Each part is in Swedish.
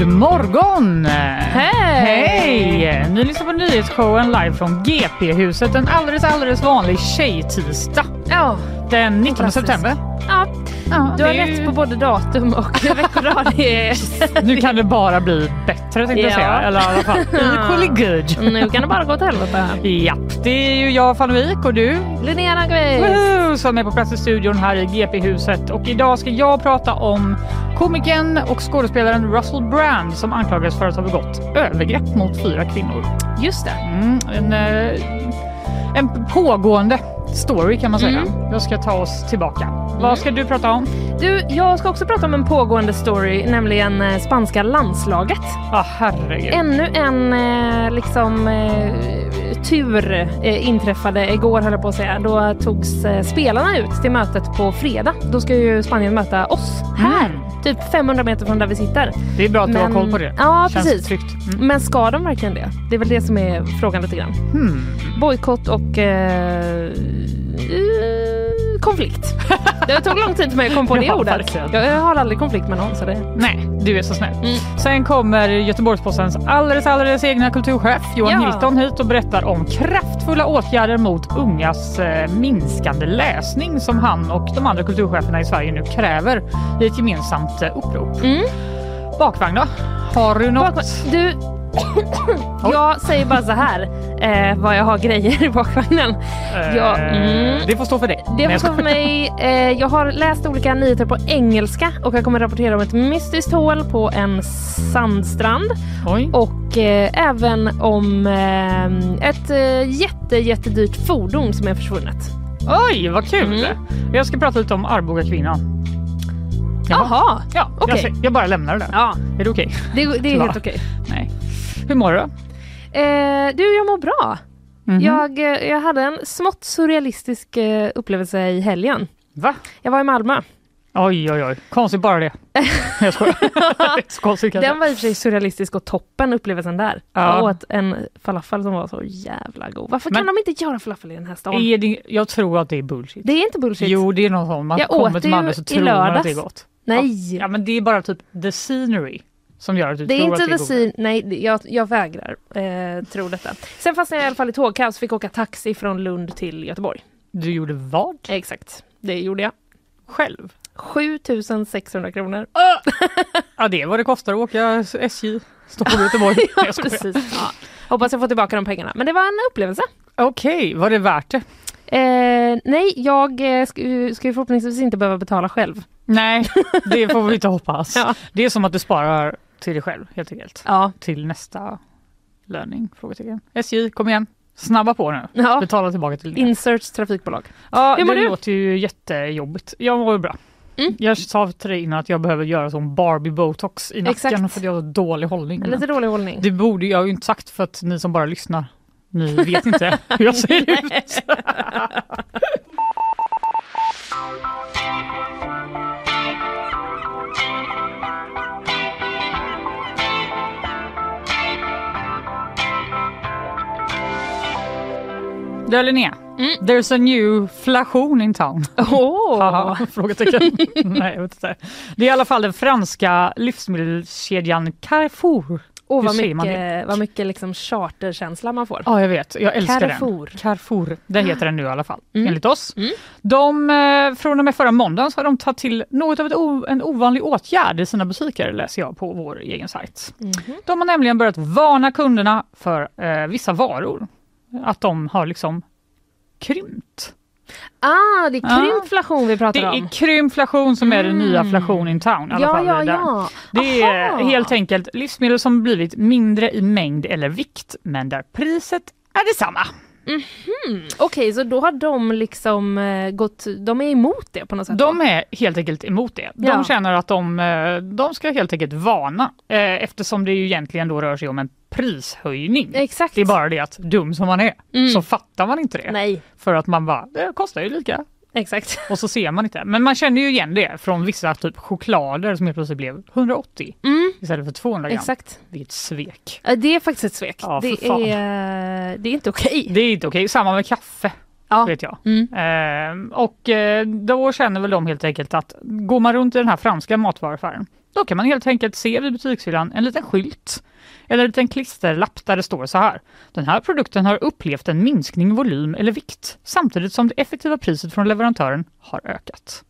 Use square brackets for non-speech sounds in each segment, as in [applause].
God morgon! Hej! Hej! Ni lyssnar på nyhetsshowen live från GP-huset en alldeles, alldeles vanlig tjejtisdag. Ja, Den 19 Fantastiskt. september. ja, Ja, du har är rätt ju- på både datum och [laughs] veckodag. Nu kan det bara bli bättre tänkte jag Ja. säga. Eller i alla fall equally good. Nu kan det bara gå åt helvete. Japp, det är ju jag Fanny Wijk och du Linnea. Woohoo, som är på plats i studion här i GP-huset. Och idag ska jag prata om komikern och skådespelaren Russell Brand som anklagas för att ha begått övergrepp mot fyra kvinnor. Just det. Mm, en, eh, en pågående story kan man säga. Mm. Jag ska ta oss tillbaka. Vad ska du prata om? Du, jag ska också prata om en pågående story, nämligen eh, spanska landslaget. Ah, herregud. Ännu en eh, liksom eh, tur inträffade igår höll jag på att säga. Då togs spelarna ut till mötet på fredag. Då ska ju Spanien möta oss här, Mm. typ 500 meter från där vi sitter. Det är bra att du har Men- koll på det. Ja, Känns precis. tryggt. Mm. Men ska de verkligen det? Det är väl det som är frågan lite grann. Hmm. Bojkott och eh, konflikt. Det tog lång tid för mig att komma på [laughs] det Ja, ordet. verkligen. Jag, har aldrig konflikt med någon. Så det... Nej, du är så snäll. Mm. Sen kommer Göteborgs-Postens alldeles, alldeles egna kulturchef Johan Ja. Hilton hit och berättar om kraftfulla åtgärder mot ungas eh, minskande läsning som han och de andra kulturcheferna i Sverige nu kräver i ett gemensamt eh, upprop. Mm. Bakvagn då? Har du något? Bakvagn- Du, jag säger bara så här eh, vad jag har grejer i bakvagnen. Eh, mm. Det får stå för dig. Det får jag stå för mig. Eh, jag har läst olika nyheter på engelska och jag kommer rapportera om ett mystiskt hål på en sandstrand. Oj. och eh, även om eh, ett jätte, jättedyrt fordon som är försvunnet. Oj, vad kul! Mm. Jag ska prata lite om Arboga kvinnan. Jaha. Jaha, Ja, Okej. jag, jag bara lämnar det där. ja, Är det okej? det, det är helt okej. Nej. Hur mår du? Eh, du, jag mår bra. Mhm. Jag, eh, jag hade en smått surrealistisk eh, upplevelse i helgen. Va? Jag var i Malmö. Oj, oj, oj. Konstigt bara det. [laughs] jag skojar. [laughs] Konstigt. Den var i och för sig surrealistisk och toppen upplevelsen där. Ja. Jag åt en falafel som var så jävla god. Varför kan Men- de inte göra falafel i den här stan? Det, jag tror att det är bullshit. Det är inte bullshit. Jo, det är något sånt. Man Jag kommer åt till Malmö så tror man att det är gott. Nej. Ja, men det är bara typ the scenery som gör att du Det är tror inte att det är scene, nej jag, jag vägrar eh, tro detta. Sen fastnade jag i alla fall i tågkaos, fick åka taxi från Lund till Göteborg. Du gjorde vad? Exakt, det gjorde jag. Själv? 7600 kronor. Ja, det är vad det kostar att åka SJ Stockholm [laughs] Göteborg. Nej, Ja, jag precis. Ja. Hoppas jag får tillbaka de pengarna. Men det var en upplevelse. Okej, var det värt det? Eh, nej, jag eh, ska, ska ju förhoppningsvis inte behöva betala själv. Nej, det får vi inte hoppas. [laughs] Ja. Det är som att du sparar till dig själv helt enkelt. Ja. Till nästa löning? Frågetecken. SJ, kom igen. Snabba på nu. ja. Betala tillbaka till det. Insert trafikbolag. Ja, Hur mår det du? låter ju jättejobbigt. Jag mår bra. Mm. Jag sa till dig innan att jag behöver göra som Barbie botox i nacken Exakt. för att jag har dålig hållning. Lite dålig hållning. Det borde jag ju inte sagt för att ni som bara lyssnar, ni vet inte [laughs] hur jag ser ut. [laughs] [laughs] Du Linnea, Mm. there's a new flation in town. [laughs] Haha, Frågetecken. [laughs] Nej, jag vet inte. Det är i alla fall den franska livsmedelskedjan Carrefour. Åh, vad mycket, vad mycket liksom charterkänsla man får. Ja, jag vet. Jag älskar Carrefour. den. Carrefour. Det heter den nu i alla fall, Mm. enligt oss. Mm. De, eh, från och med förra måndagen så har de tagit till något av en ovanlig åtgärd i sina butiker, läser jag på vår egen sajt. Mhm. De har nämligen börjat varna kunderna för eh, vissa varor. Att de har liksom krympt. Ah, det är Ja. krympflation vi pratar Det om. är krympflation som är den nya Mm. flation in town. I ja, fall ja, ja. Det är Aha. helt enkelt livsmedel som blivit mindre i mängd eller vikt men där priset är detsamma. Mm. Okej, så då har de liksom eh, gått, de är emot det på något sätt? De är helt enkelt emot det. De Ja. känner att de, eh, de ska helt enkelt varna eh, eftersom det ju egentligen då rör sig om en prishöjning. Exakt. Det är bara det att dum som man är Mm. så fattar man inte det. Nej, För att man bara, det kostar ju lika. exakt. Och så ser man inte. Men man känner ju igen det från vissa typ choklader som helt plötsligt blev 180 Mm, istället för 200 gram. exakt. Vilket svek. Det är faktiskt ett svek. Ja, det, är, det är inte okej. Det är inte okej. Samma med kaffe Ja. vet jag. Mm. Eh, och eh, då känner väl de helt enkelt att går man runt i den här franska matvaruaffären då kan man helt enkelt se vid butikshyllan en liten skylt eller en liten klisterlapp där det står så här. Den här produkten har upplevt en minskning i volym eller vikt samtidigt som det effektiva priset från leverantören har ökat.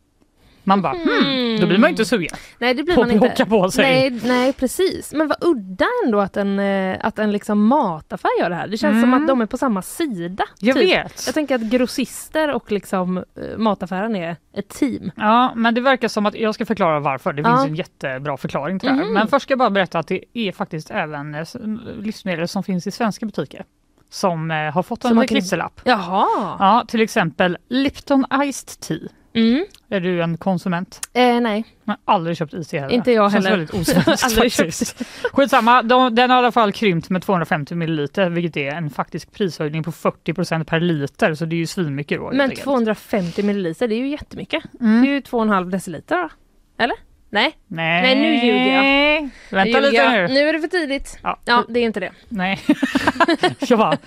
Man bara, hmm, då blir man inte sugen Nej, det blir på man att inte. på sig. Nej, nej, precis. Men vad udda ändå att en, eh, att en liksom mataffär gör det här. Det känns som Mm. att de är på samma sida. Jag typ. vet. Jag tänker att grossister och liksom eh, mataffären är ett team. Ja, men det verkar som att jag ska förklara varför. Det Ja. finns en jättebra förklaring till det här. Mhm. Men först ska jag bara berätta att det är faktiskt även eh, livsmedel som finns i svenska butiker som har fått Som en man kan-. Jaha. Ja, till exempel Lipton Iced Tea. Mm. Är du en konsument? Eh, nej, Jag har aldrig köpt is heller. Inte jag Känns heller. väldigt osvenskt [laughs] faktiskt. Skitsamma, de, den har i alla fall krympt med 250 milliliter vilket är en faktisk prishöjning på 40% per liter så det är ju svinmycket då. men enkelt. 250 milliliter, det är ju jättemycket. Mm. Det är ju 2,5 deciliter då. Eller? Nej, Nej. Nej, nu ljuger jag. Vänta nu lite ljuger nu. jag. Nu är det för tidigt. Ja. Ja, det är inte det. Nej. [laughs] jag bara,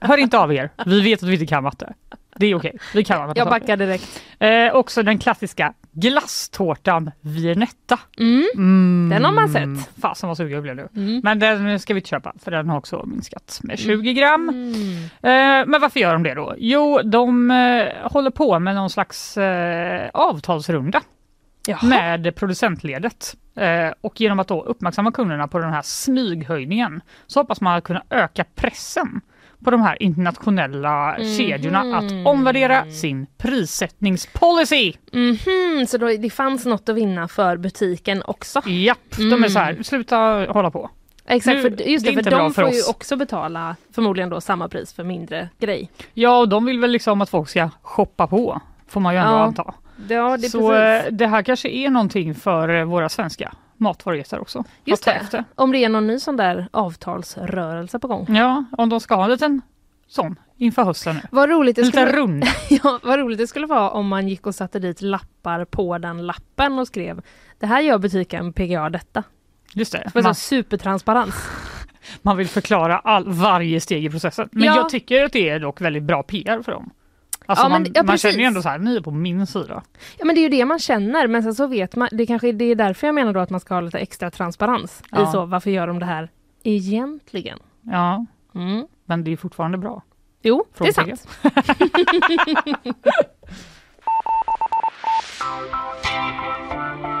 hör inte av er. Vi vet att vi inte kan matte. Det är okej. Vi kan Jag backar direkt. Eh, också den klassiska glasstårtan Viennetta. Mm. Mm. Den har man sett. Fasen vad sugen jag blev nu. Mm. Men den ska vi inte köpa för den har också minskat med 20 gram. Mm. Eh, men varför gör de det då? Jo, de eh, håller på med någon slags eh, avtalsrunda Jaha. med producentledet. Eh, och genom att då uppmärksamma kunderna på den här smyghöjningen så hoppas man kunna öka pressen på de här internationella Mhm. kedjorna att omvärdera sin prissättningspolicy. Mhm, så då, det fanns något att vinna för butiken också. Japp, de är så här, sluta hålla på. Exakt, Nu, för, just det det, för de för får ju oss. också betala förmodligen då samma pris för mindre grej. Ja, och de vill väl liksom att folk ska shoppa på, får man ju ändå Ja, anta. Ja, det Så precis. eh, det här kanske är någonting för eh, våra svenska matvaruätare också. Just det. efter. Om det är någon ny sån där avtalsrörelse på gång. Ja, om de ska ha en liten sån inför hösten nu. Vad roligt, det skulle, rund. [laughs] ja, vad roligt det skulle vara om man gick och satte dit lappar på den lappen och skrev Det här gör butiken PGA detta. Just det. Var Man, supertransparens. [laughs] man vill förklara all, varje steg i processen. Men Ja. jag tycker att det är dock väldigt bra PR för dem. Alltså Ja, men- man, ja, man känner ju ändå så här, ni är på min sida. Ja men det är ju det man känner men sen så vet man, det kanske det är därför jag menar då att man ska ha lite extra transparens. I Ja. så, varför gör de det här egentligen? Ja, Mm. men det är fortfarande bra. Jo, det är sant. [laughs] [laughs]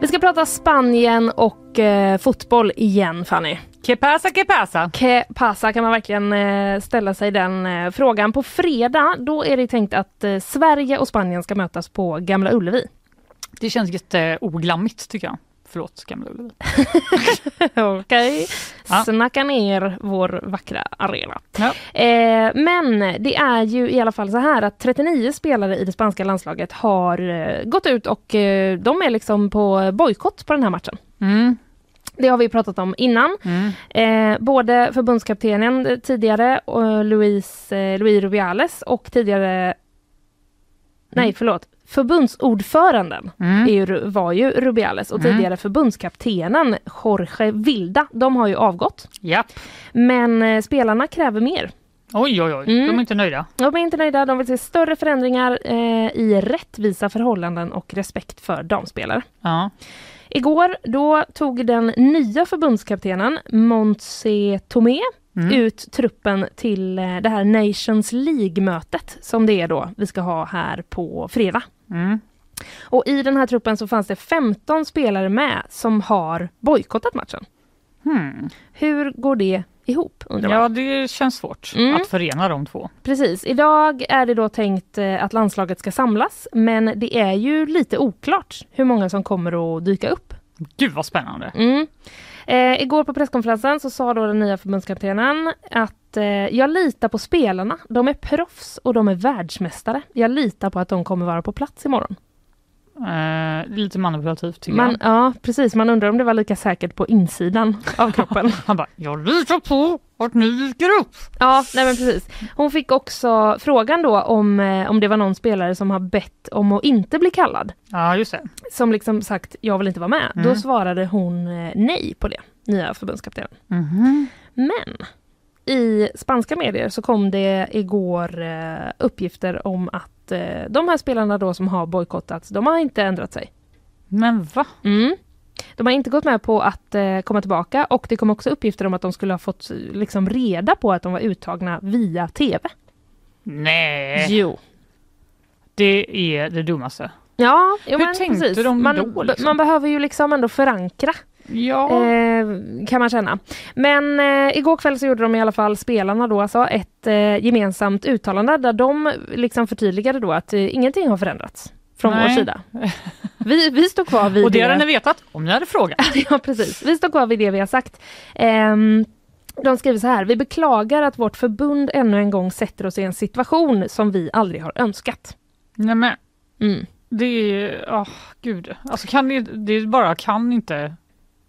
Vi ska prata Spanien och eh, fotboll igen Fanny. Que pasa, que pasa? Que pasa kan man verkligen eh, ställa sig den eh, frågan. På fredag då är det tänkt att eh, Sverige och Spanien ska mötas på Gamla Ullevi. Det känns jätteoglammigt tycker jag. Förlåt, Gamla Ullevi. [laughs] Okej, Ja. snacka ner vår vackra arena. Ja. Eh, men det är ju i alla fall så här att 39 spelare i det spanska landslaget har eh, gått ut och eh, de är liksom på bojkott på den här matchen. Mm, Det har vi pratat om innan. mm. Eh, både förbundskaptenen tidigare, och Luis, eh, Luis Rubiales och tidigare... Nej, förlåt. Förbundsordföranden Mm. är ju, var ju Rubiales och Mm. tidigare förbundskaptenen Jorge Vilda. De har ju avgått. Japp. Men eh, spelarna kräver mer. Oj, oj, oj. Mm. De är inte nöjda. De är inte nöjda. De vill se större förändringar eh, i rättvisa förhållanden och respekt för damspelare. Ja. Igår då tog den nya förbundskaptenen Montse Tomé Mm. ut truppen till eh, det här Nations League-mötet som det är då vi ska ha här på fredag. Mm. Och i den här truppen så fanns det 15 spelare med som har bojkottat matchen. Hmm. Hur går det ihop? Undrar. Ja, det känns svårt Mm. att förena de två. Precis. Idag är det då tänkt eh, att landslaget ska samlas, men det är ju lite oklart hur många som kommer att dyka upp. Gud vad spännande. Mm. Eh, igår på presskonferensen så sa då den nya förbundskaptenen att eh, jag litar på spelarna. De är proffs och de är världsmästare. Jag litar på att de kommer vara på plats imorgon. Eh, lite manipulativt tycker Man, jag. ja, precis. Man undrar om det var lika säkert på insidan av [laughs] kroppen. Han bara, jag litar på att ni dyker upp. Ja, nej men precis. Hon fick också frågan då om, eh, om det var någon spelare som har bett om att inte bli kallad. Ja, just det. Som liksom sagt, jag vill inte vara med. Mm. Då svarade hon eh, nej på det, nya förbundskaptenen. Mhm. Men i spanska medier så kom det igår eh, uppgifter om att eh, de här spelarna då som har bojkottats, de har inte ändrat sig. Men va? Mm. De har inte gått med på att eh, komma tillbaka och det kom också uppgifter om att de skulle ha fått liksom, reda på att de var uttagna via TV. Nej, Jo. det är det dummaste. Ja, jo, Hur men tänkte precis. de man, då, liksom? man behöver ju liksom ändå förankra Ja. eh, kan man känna. Men eh, igår kväll så gjorde de i alla fall, spelarna då alltså, ett eh, gemensamt uttalande där de liksom förtydligade då att eh, ingenting har förändrats från Nej. vår sida. Vi, vi står kvar vid Och det hade ni vetat om ni hade frågat. [laughs] ja, precis. Vi står kvar vid det vi har sagt. Ehm, de skriver så här, vi beklagar att vårt förbund ännu en gång sätter oss i en situation som vi aldrig har önskat. Nej men Mm. det är, åh gud. Alltså kan det, det bara kan inte,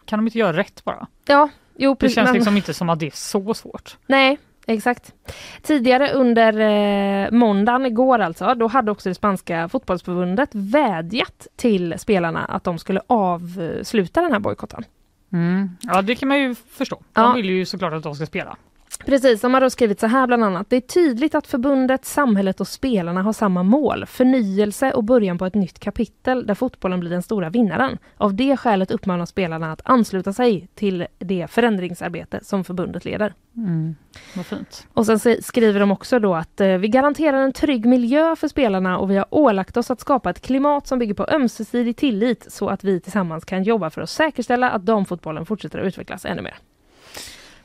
kan de inte göra rätt bara? Ja, jo Det precis. känns men- liksom inte som att det är så svårt. Nej, exakt. Tidigare under eh, måndagen, igår alltså, då hade också det spanska fotbollsförbundet vädjat till spelarna att de skulle avsluta den här bojkotten. Mm. Ja det kan man ju förstå. De Ja. vill ju såklart att de ska spela. Precis, de har då skrivit så här bland annat. Det är tydligt att förbundet, samhället och spelarna har samma mål. Förnyelse och början på ett nytt kapitel där fotbollen blir den stora vinnaren. Av det skälet uppmanar spelarna att ansluta sig till det förändringsarbete som förbundet leder. Mm. Vad fint. Och sen se- skriver de också då att eh, vi garanterar en trygg miljö för spelarna och vi har ålagt oss att skapa ett klimat som bygger på ömsesidig tillit så att vi tillsammans kan jobba för att säkerställa att damfotbollen fortsätter att utvecklas ännu mer.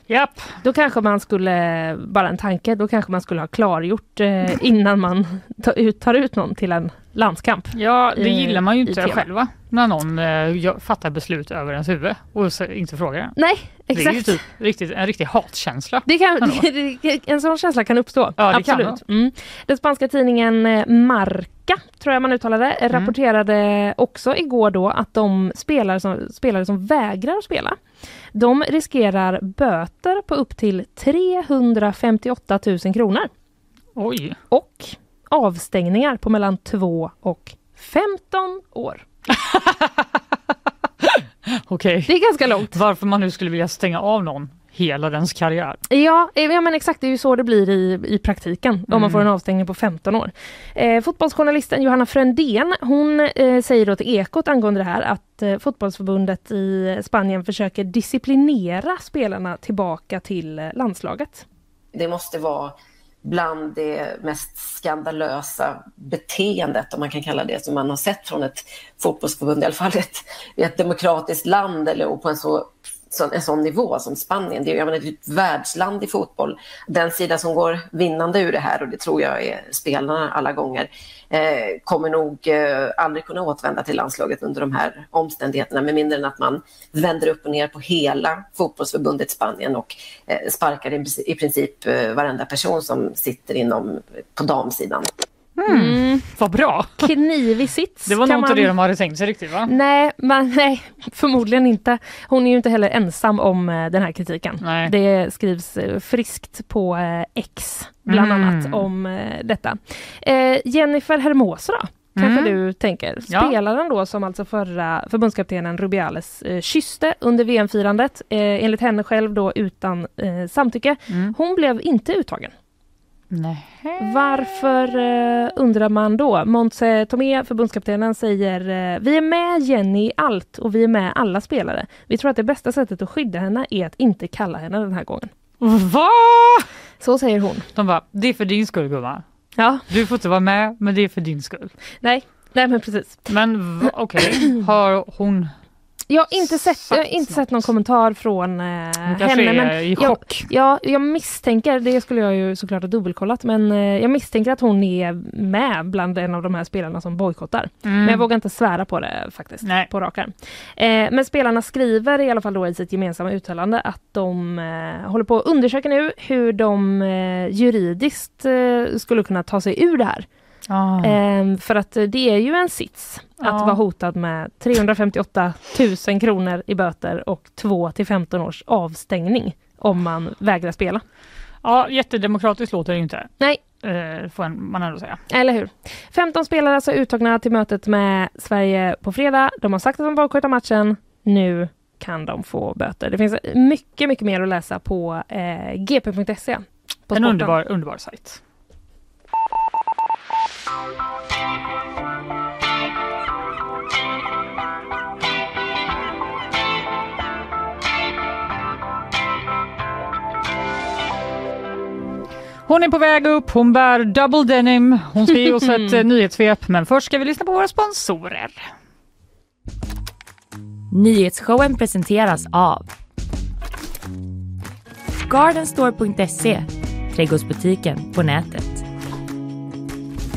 Japp. Då kanske man skulle, bara en tanke, då kanske man skulle ha klargjort eh, innan man tar ut, tar ut någon till en landskamp. Ja, det i- gillar man ju inte TV. själva. När någon eh, fattar beslut över ens huvud och inte frågar en. Nej, Det är ju exakt. typ riktigt, en riktig hatkänsla. Det kan, [laughs] en sån känsla kan uppstå. Ja, det kan Absolut. mm. Den spanska tidningen eh, Marca, tror jag man uttalade, Mm. rapporterade också igår då att de spelare som, spelare som vägrar att spela, de riskerar böter på upp till 358 000 kronor Oj. och avstängningar på mellan 2 och 15 år. [laughs] Okej. Det är ganska långt. Varför man nu skulle vilja stänga av någon hela dens karriär. Ja, eh, ja men exakt, det är ju så det blir i, i praktiken om man Mm. får en avstängning på 15 år. Eh, fotbollsjournalisten Johanna Frändén, hon eh, säger då till Ekot angående det här att eh, fotbollsförbundet i Spanien försöker disciplinera spelarna tillbaka till eh, landslaget. Det måste vara bland det mest skandalösa beteendet, om man kan kalla det, som man har sett från ett fotbollsförbund, i alla fall ett, i ett demokratiskt land eller och på en så så, en sån nivå som Spanien. Det är, jag menar, det är ett världsland i fotboll. Den sida som går vinnande ur det här, och det tror jag är spelarna alla gånger, eh, kommer nog eh, aldrig kunna återvända till landslaget under de här omständigheterna med mindre än att man vänder upp och ner på hela fotbollsförbundet Spanien och eh, sparkar i, i princip eh, varenda person som sitter inom på damsidan. Mm. Vad bra! Knivig sits. Det var nog inte man... det de hade tänkt sig riktigt va? Nej, man, [laughs] nej, förmodligen inte. Hon är ju inte heller ensam om eh, den här kritiken. Nej. Det skrivs eh, friskt på eh, X bland Mm. annat om detta. Eh, Jennifer Hermoso då? Kanske Mm. du tänker. Ja. Spelaren då som alltså förra förbundskaptenen Rubiales eh, kysste under VM-firandet, eh, enligt henne själv då utan eh, samtycke. Mm. Hon blev inte uttagen. Nej. Varför eh, undrar man då? Montse Tomé, förbundskaptenen, säger eh, Vi är med Jenny i allt och vi är med alla spelare. Vi tror att det bästa sättet att skydda henne är att inte kalla henne den här gången. Va? Så säger hon. De bara, det är för din skull gumman. Ja, Du får inte vara med, men det är för din skull. nej, nej men precis. Men okej, har hon Jag har inte sett, jag har inte sett någon kommentar från eh, henne. Men i jag, chock. ja, jag misstänker, det skulle jag ju såklart ha dubbelkollat, men eh, jag misstänker att hon är med bland en av de här spelarna som bojkottar. Mm. Men jag vågar inte svära på det faktiskt, Nej. på rak arm. Eh, men spelarna skriver i alla fall då i sitt gemensamma uttalande att de eh, håller på att undersöka nu hur de eh, juridiskt eh, skulle kunna ta sig ur det här. Ah. Ehm, för att det är ju en sits att Ja. vara hotad med 358 000 kronor i böter och 2 till 15 års avstängning om man vägrar spela. Ja, jättedemokratiskt låter det inte. Nej. Eh, får man ändå säga. Eller hur? 15 spelare alltså uttagna till mötet med Sverige på fredag. De har sagt att de bojkottar matchen. Nu kan de få böter. Det finns mycket, mycket mer att läsa på eh, gp.se. En underbar, underbar sajt. Hon är på väg upp, hon bär double denim, hon ska ge oss ett eh, [laughs] nyhetssvep men först ska vi lyssna på våra sponsorer. Nyhetsshowen presenteras av Gardenstore.se Trädgårdsbutiken på nätet.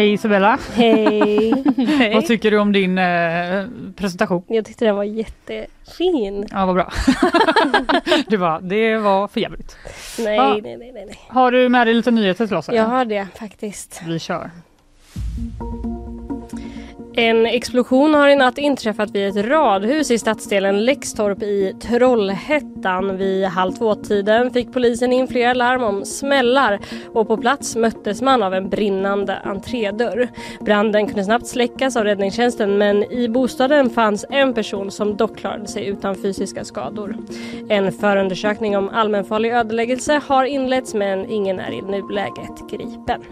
Hej Isabella, [laughs] Hej! vad tycker du om din eh, presentation? Jag tyckte den var jättefin. Ja, vad bra. [laughs] du bara, det var för jävligt. Nej, Ja. nej, nej, nej, nej. Har du med dig lite nyheter till oss? här? Jag har det faktiskt. Vi kör. En explosion har i natt inträffat vid ett radhus i stadsdelen Läxtorp i Trollhättan. Vid halv två-tiden fick polisen in flera larm om smällar och på plats möttes man av en brinnande entrédörr. Branden kunde snabbt släckas av räddningstjänsten men i bostaden fanns en person som dock klarade sig utan fysiska skador. En förundersökning om allmänfarlig ödeläggelse har inletts men ingen är i nuläget gripen.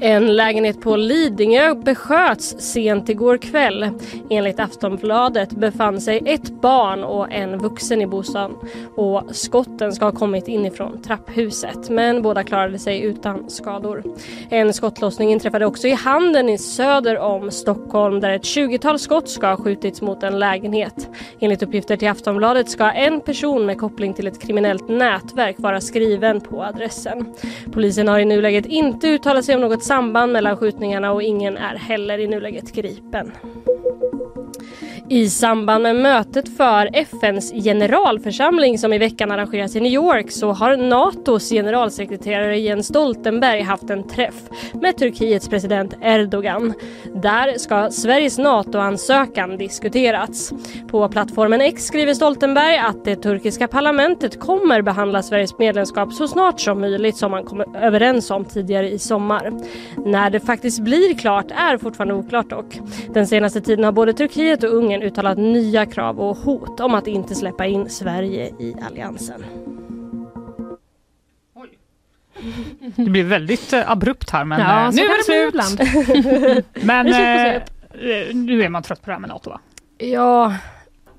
En lägenhet på Lidingö besköts sent igår kväll. Enligt Aftonbladet befann sig ett barn och en vuxen i bostaden och skotten ska ha kommit inifrån trapphuset men båda klarade sig utan skador. En skottlossning inträffade också i Handen i söder om Stockholm där ett 20-tal skott ska ha skjutits mot en lägenhet. Enligt uppgifter till Aftonbladet ska en person med koppling till ett kriminellt nätverk vara skriven på adressen. Polisen har i nuläget inte uttalat sig om något samband mellan skjutningarna och ingen är heller i nuläget gripen. I samband med mötet för FNs generalförsamling som i veckan arrangeras i New York så har NATOs generalsekreterare Jens Stoltenberg haft en träff med Turkiets president Erdogan. Där ska Sveriges NATO-ansökan diskuterats. På plattformen X skriver Stoltenberg att det turkiska parlamentet kommer behandla Sveriges medlemskap så snart som möjligt som man kom överens om tidigare i sommar. När det faktiskt blir klart är fortfarande oklart dock. Den senaste tiden har både Turkiet och Ungern uttalat nya krav och hot om att inte släppa in Sverige i alliansen. Det blir väldigt eh, abrupt här men Ja, eh, [laughs] nu är det slut. ibland. Men eh, eh, nu är man trött på det här med NATO va? Ja,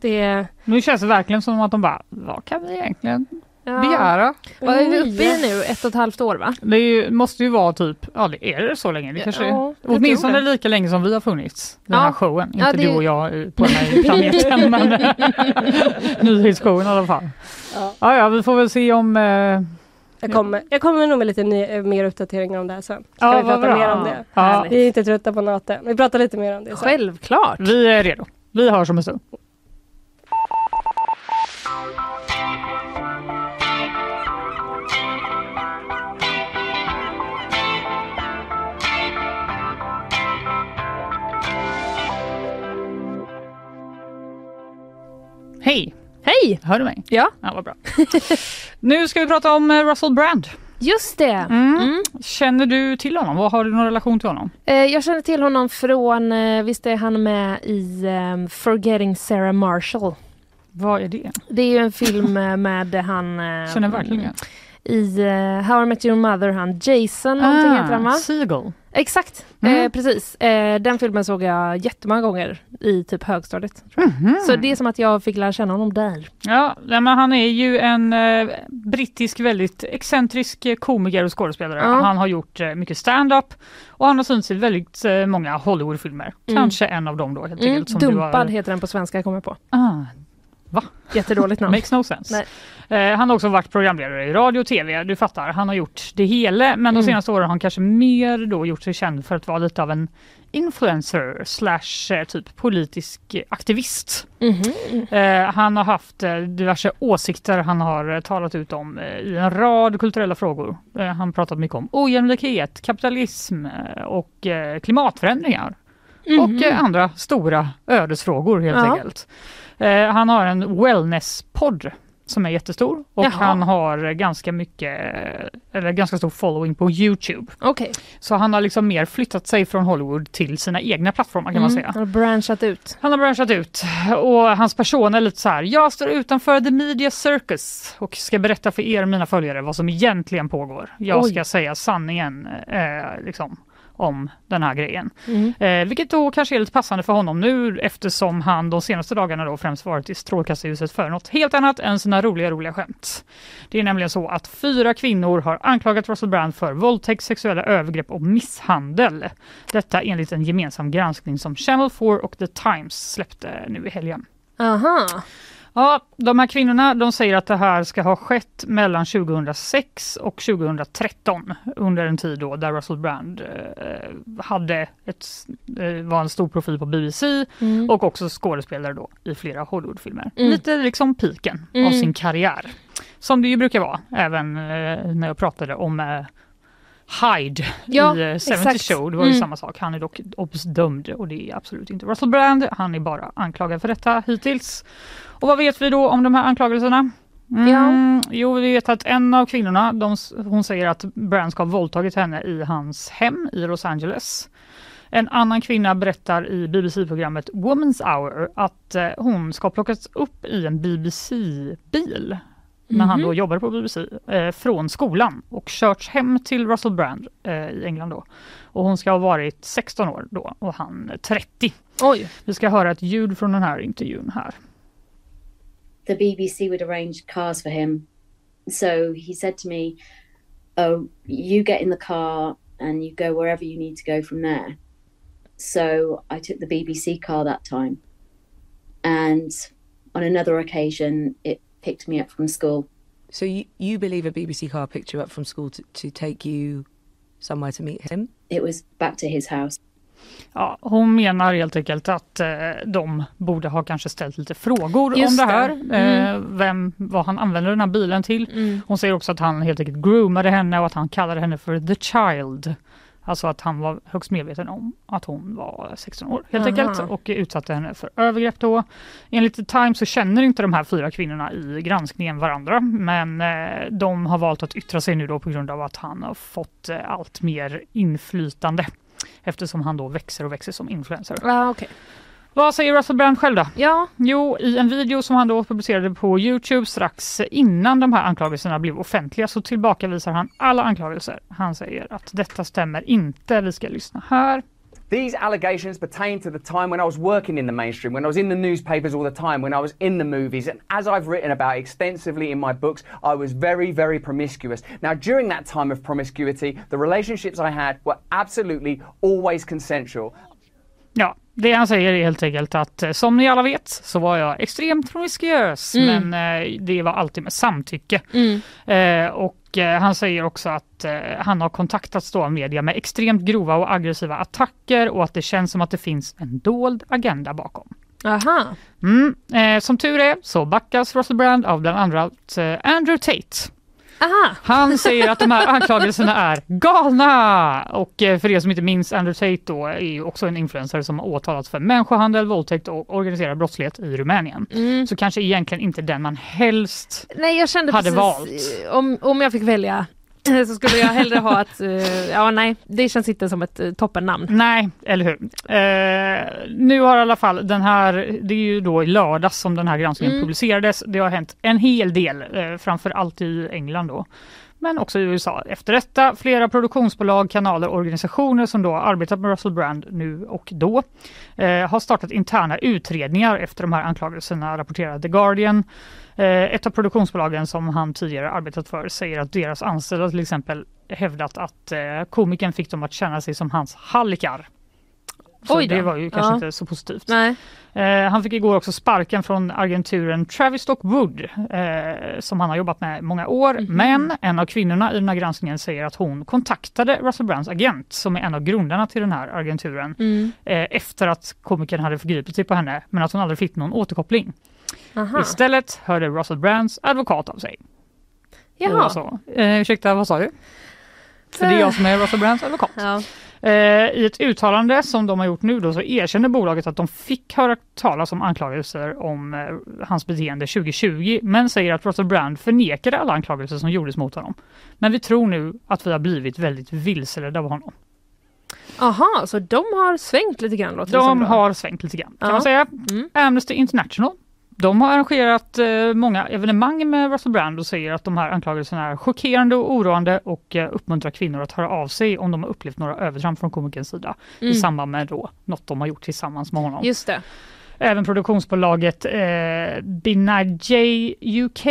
det... Nu känns det verkligen som att de bara, vad kan vi egentligen Ja. begära? Vad är vi uppe i nu? Ett och ett halvt år va? Det är ju, måste ju vara typ, ja det är det så länge? Det kanske Ja, är. Åtminstone det. lika länge som vi har funnits. Den Ja. här showen. Ja, Inte det- du och jag på den här planeten [laughs] men [laughs] nyhetsshowen i alla fall. Ja. Ja, ja, vi får väl se om... Eh, Jag kommer, jag kommer nog med lite ny, eh, mer uppdateringar om det här sen. Ska Ja, vi prata bra. mer om det? Ja. Vi är inte trötta på NATO. Vi pratar lite mer om det sen. Självklart. vi är redo. Vi hörs om en stund. Hej! Hej! Hör du mig? Ja. Ja, vad bra. nu ska vi prata om eh, Russell Brand. Just det! Mm. Mm. Känner du till honom? Vad Har du någon relation till honom? Eh, jag känner till honom från, eh, visst är han med i eh, Forgetting Sarah Marshall. Vad är det? Det är ju en film eh, med han [laughs] Känner verkligen igen. i How I Met Your Mother, han Jason någonting heter han va? Seagull. Exakt, Mm. eh, precis. Eh, den filmen såg jag jättemånga gånger i typ högstadiet. Mhm. Så det är som att jag fick lära känna honom där. Ja, men han är ju en eh, brittisk väldigt excentrisk eh, komiker och skådespelare. Ja. Han har gjort eh, mycket stand-up och han har synts i väldigt eh, många Hollywoodfilmer. Mm. Kanske en av dem då helt Mm, enkelt. Som du dumpad har... heter den på svenska, kommer jag på. Ah, Jättedåligt namn. makes no sense. Eh, han har också varit programledare i radio och tv, du fattar. Han har gjort det hela men de Mm. senaste åren har han kanske mer då gjort sig känd för att vara lite av en influencer slash eh, typ politisk aktivist. Mhm. Eh, han har haft eh, diverse åsikter han har talat ut om i en rad kulturella frågor. Eh, han har pratat mycket om ojämlikhet, kapitalism och eh, klimatförändringar. Och Mhm. eh, andra stora ödesfrågor helt Ja. enkelt. Eh, han har en wellness-podd som är jättestor och Jaha. han har ganska mycket, eller ganska stor following på Youtube. Okej. Så han har liksom mer flyttat sig från Hollywood till sina egna plattformar kan man Mm, säga. Han har branchat ut. Han har branchat ut och hans person är lite så här. Jag står utanför the media circus och ska berätta för er mina följare vad som egentligen pågår. Jag Oj. ska säga sanningen eh, liksom, om den här grejen. Mm. Eh, vilket då kanske är lite passande för honom nu eftersom han de senaste dagarna då främst varit i strålkastarljuset för något helt annat än sina roliga, roliga skämt. Det är nämligen så att fyra kvinnor har anklagat Russell Brand för våldtäkt, sexuella övergrepp och misshandel. Detta enligt en gemensam granskning som Channel 4 och The Times släppte nu i helgen. Aha. Ja, de här kvinnorna de säger att det här ska ha skett mellan 2006 och 2013 under en tid då där Russell Brand eh, hade ett, eh, var en stor profil på BBC Mm. och också skådespelare då i flera Hollywoodfilmer. Mm. Lite liksom piken av Mm. sin karriär. Som det ju brukar vara även eh, när jag pratade om eh, Hyde Ja, i eh, 70 exakt. Show. Det var ju Mm. samma sak. Han är dock obsdömd och det är absolut inte Russell Brand. Han är bara anklagad för detta hittills. Och vad vet vi då om de här anklagelserna? Mm, Jo, vi vet att en av kvinnorna, de, hon säger att Brand ska ha våldtagit henne i hans hem i Los Angeles. En annan kvinna berättar i BBC-programmet Woman's Hour att eh, hon ska ha plockats upp i en BBC-bil när han Mhm. då jobbade på BBC eh, från skolan och körts hem till Russell Brand eh, i England då. Och hon ska ha varit 16 år då och han 30. Oj. Vi ska höra ett ljud från den här intervjun här. the BBC would arrange cars for him. So he said to me, Oh, you get in the car and you go wherever you need to go from there. So I took the BBC car that time. And on another occasion, it picked me up from school. So you, you believe a BBC car picked you up from school to, to take you somewhere to meet him? It was back to his house. Ja, hon menar helt enkelt att eh, de borde ha kanske ställt lite frågor Just om det här. Mm. Eh, vem, vad han använder den här bilen till. Mm. Hon säger också att han helt enkelt groomade henne och att han kallade henne för the child. Alltså att han var högst medveten om att hon var 16 år helt Aha. enkelt och utsatte henne för övergrepp då. Enligt The Times så känner inte de här fyra kvinnorna i granskningen varandra men eh, de har valt att yttra sig nu då på grund av att han har fått eh, allt mer inflytande eftersom han då växer och växer som influencer. Ja, okej. Vad säger Russell Brand själv då? Ja, Jo, i en video som han då publicerade på Youtube strax innan de här anklagelserna blev offentliga så tillbakavisar han alla anklagelser. Han säger att detta stämmer inte. Vi ska lyssna här. These allegations pertain to the time when I was working in the mainstream, when I was in the newspapers all the time, when I was in the movies, and as I've written about extensively in my books, I was very, very promiscuous. Now, during that time of promiscuity, the relationships I had were absolutely always consensual. Ja, det han säger är helt enkelt att eh, som ni alla vet så var jag extremt promiskuös Mm. men eh, det var alltid med samtycke. mm. Eh, och eh, han säger också att han har kontaktats då av media med extremt grova och aggressiva attacker och att det känns som att det finns en dold agenda bakom. aha. Mm. Som tur är så backas Russell Brand av bland annat Andrew Tate. Aha. Han säger att de här anklagelserna är galna! Och eh, för er som inte minns, Andrew Tate då är ju också en influencer som har åtalats för människohandel, våldtäkt och organiserad brottslighet i Rumänien. Mm. Så kanske egentligen inte den man helst Nej, jag kände Hade precis valt. om, om jag fick välja [laughs] så skulle jag hellre ha att, eh, ja nej, det känns inte som ett uh, toppennamn. Nej, eller hur. Eh, nu har i alla fall den här, det är ju då i lördags som den här granskningen Mm. publicerades. Det har hänt en hel del, eh, framför allt i England då. Men också i USA. Efter detta, flera produktionsbolag, kanaler och organisationer som då arbetat med Russell Brand nu och då eh, har startat interna utredningar efter de här anklagelserna, rapporterar The Guardian. Eh, ett av produktionsbolagen som han tidigare arbetat för säger att deras anställda till exempel hävdat att eh, komikern fick dem att känna sig som hans hallickar. Så det var ju kanske Ja. inte så positivt. Eh, han fick igår också sparken från agenturen Travistock Wood eh, som han har jobbat med många år. Mhm. Men en av kvinnorna i den här granskningen säger att hon kontaktade Russell Brands agent som är en av grundarna till den här agenturen Mm. eh, efter att komikern hade förgripit sig på henne men att hon aldrig fick någon återkoppling. Aha. Istället hörde Russell Brands advokat av sig. Jaha. Så. Eh, ursäkta, vad sa du? För det är jag som är Russell Brands advokat. Ja. Eh, I ett uttalande som de har gjort nu då så erkänner bolaget att de fick höra talas om anklagelser om eh, hans beteende 2020 men säger att Russell Brand förnekade alla anklagelser som gjordes mot honom. Men vi tror nu att vi har blivit väldigt vilseledda av honom. Aha, så de har svängt lite grann låter De har svängt lite grann kan Ja. man säga. Mm. Amnesty International de har arrangerat eh, många evenemang med Russell Brand och säger att de här anklagelserna är chockerande och oroande och eh, uppmuntrar kvinnor att höra av sig om de har upplevt några övertramp från komikerns sida Mm. i samband med då något de har gjort tillsammans med honom. Just det. Även produktionsbolaget eh, Binajay UK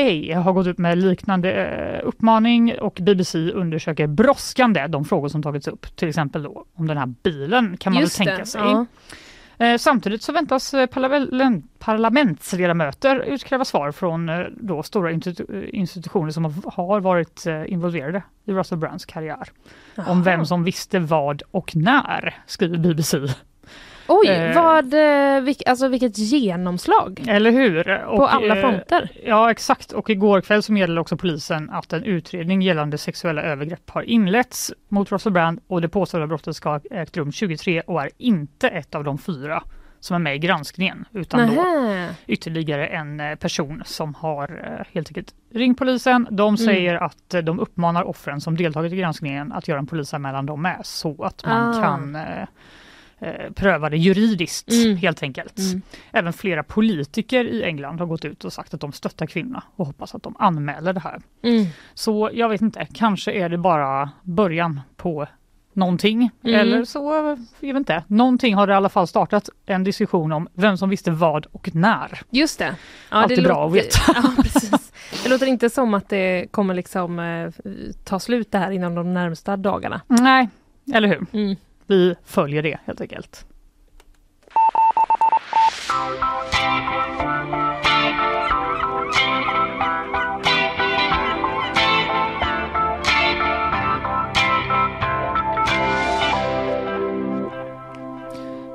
har gått ut med liknande eh, uppmaning och BBC undersöker brådskande de frågor som tagits upp. Till exempel då om den här bilen kan man Just väl det, tänka sig. ja. Eh, samtidigt så väntas eh, parlament, parlamentsledamöter utkräva svar från eh, då stora institu- institutioner som har- varit involverade i Russell Brands karriär. Om vem som visste vad och när, skriver BBC. Oj, Eh. vad, eh, vilk, alltså vilket genomslag. Eller hur? På Och, alla eh, fronter. Ja exakt och igår kväll så meddelade också polisen att en utredning gällande sexuella övergrepp har inletts mot Russell Brand och det påstådda brottet ska ha ägt rum 2023 och är inte ett av de fyra som är med i granskningen utan då Nähä. ytterligare en eh, person som har helt enkelt ringt polisen. De Mm. säger att eh, de uppmanar offren som deltagit i granskningen att göra en polisanmälan de med så att man Ah. kan eh, pröva det juridiskt Mm. helt enkelt. Mm. Även flera politiker i England har gått ut och sagt att de stöttar kvinnorna och hoppas att de anmäler det här. Mm. Så jag vet inte, kanske är det bara början på någonting. Mm. Eller så, jag vet inte. Någonting har det i alla fall startat en diskussion om vem som visste vad och när. Just det. Alltid bra att veta. [laughs] Ja, precis. Det låter inte som att det kommer liksom eh, ta slut det här inom de närmsta dagarna. Nej, eller hur? Mm. Vi följer det helt enkelt.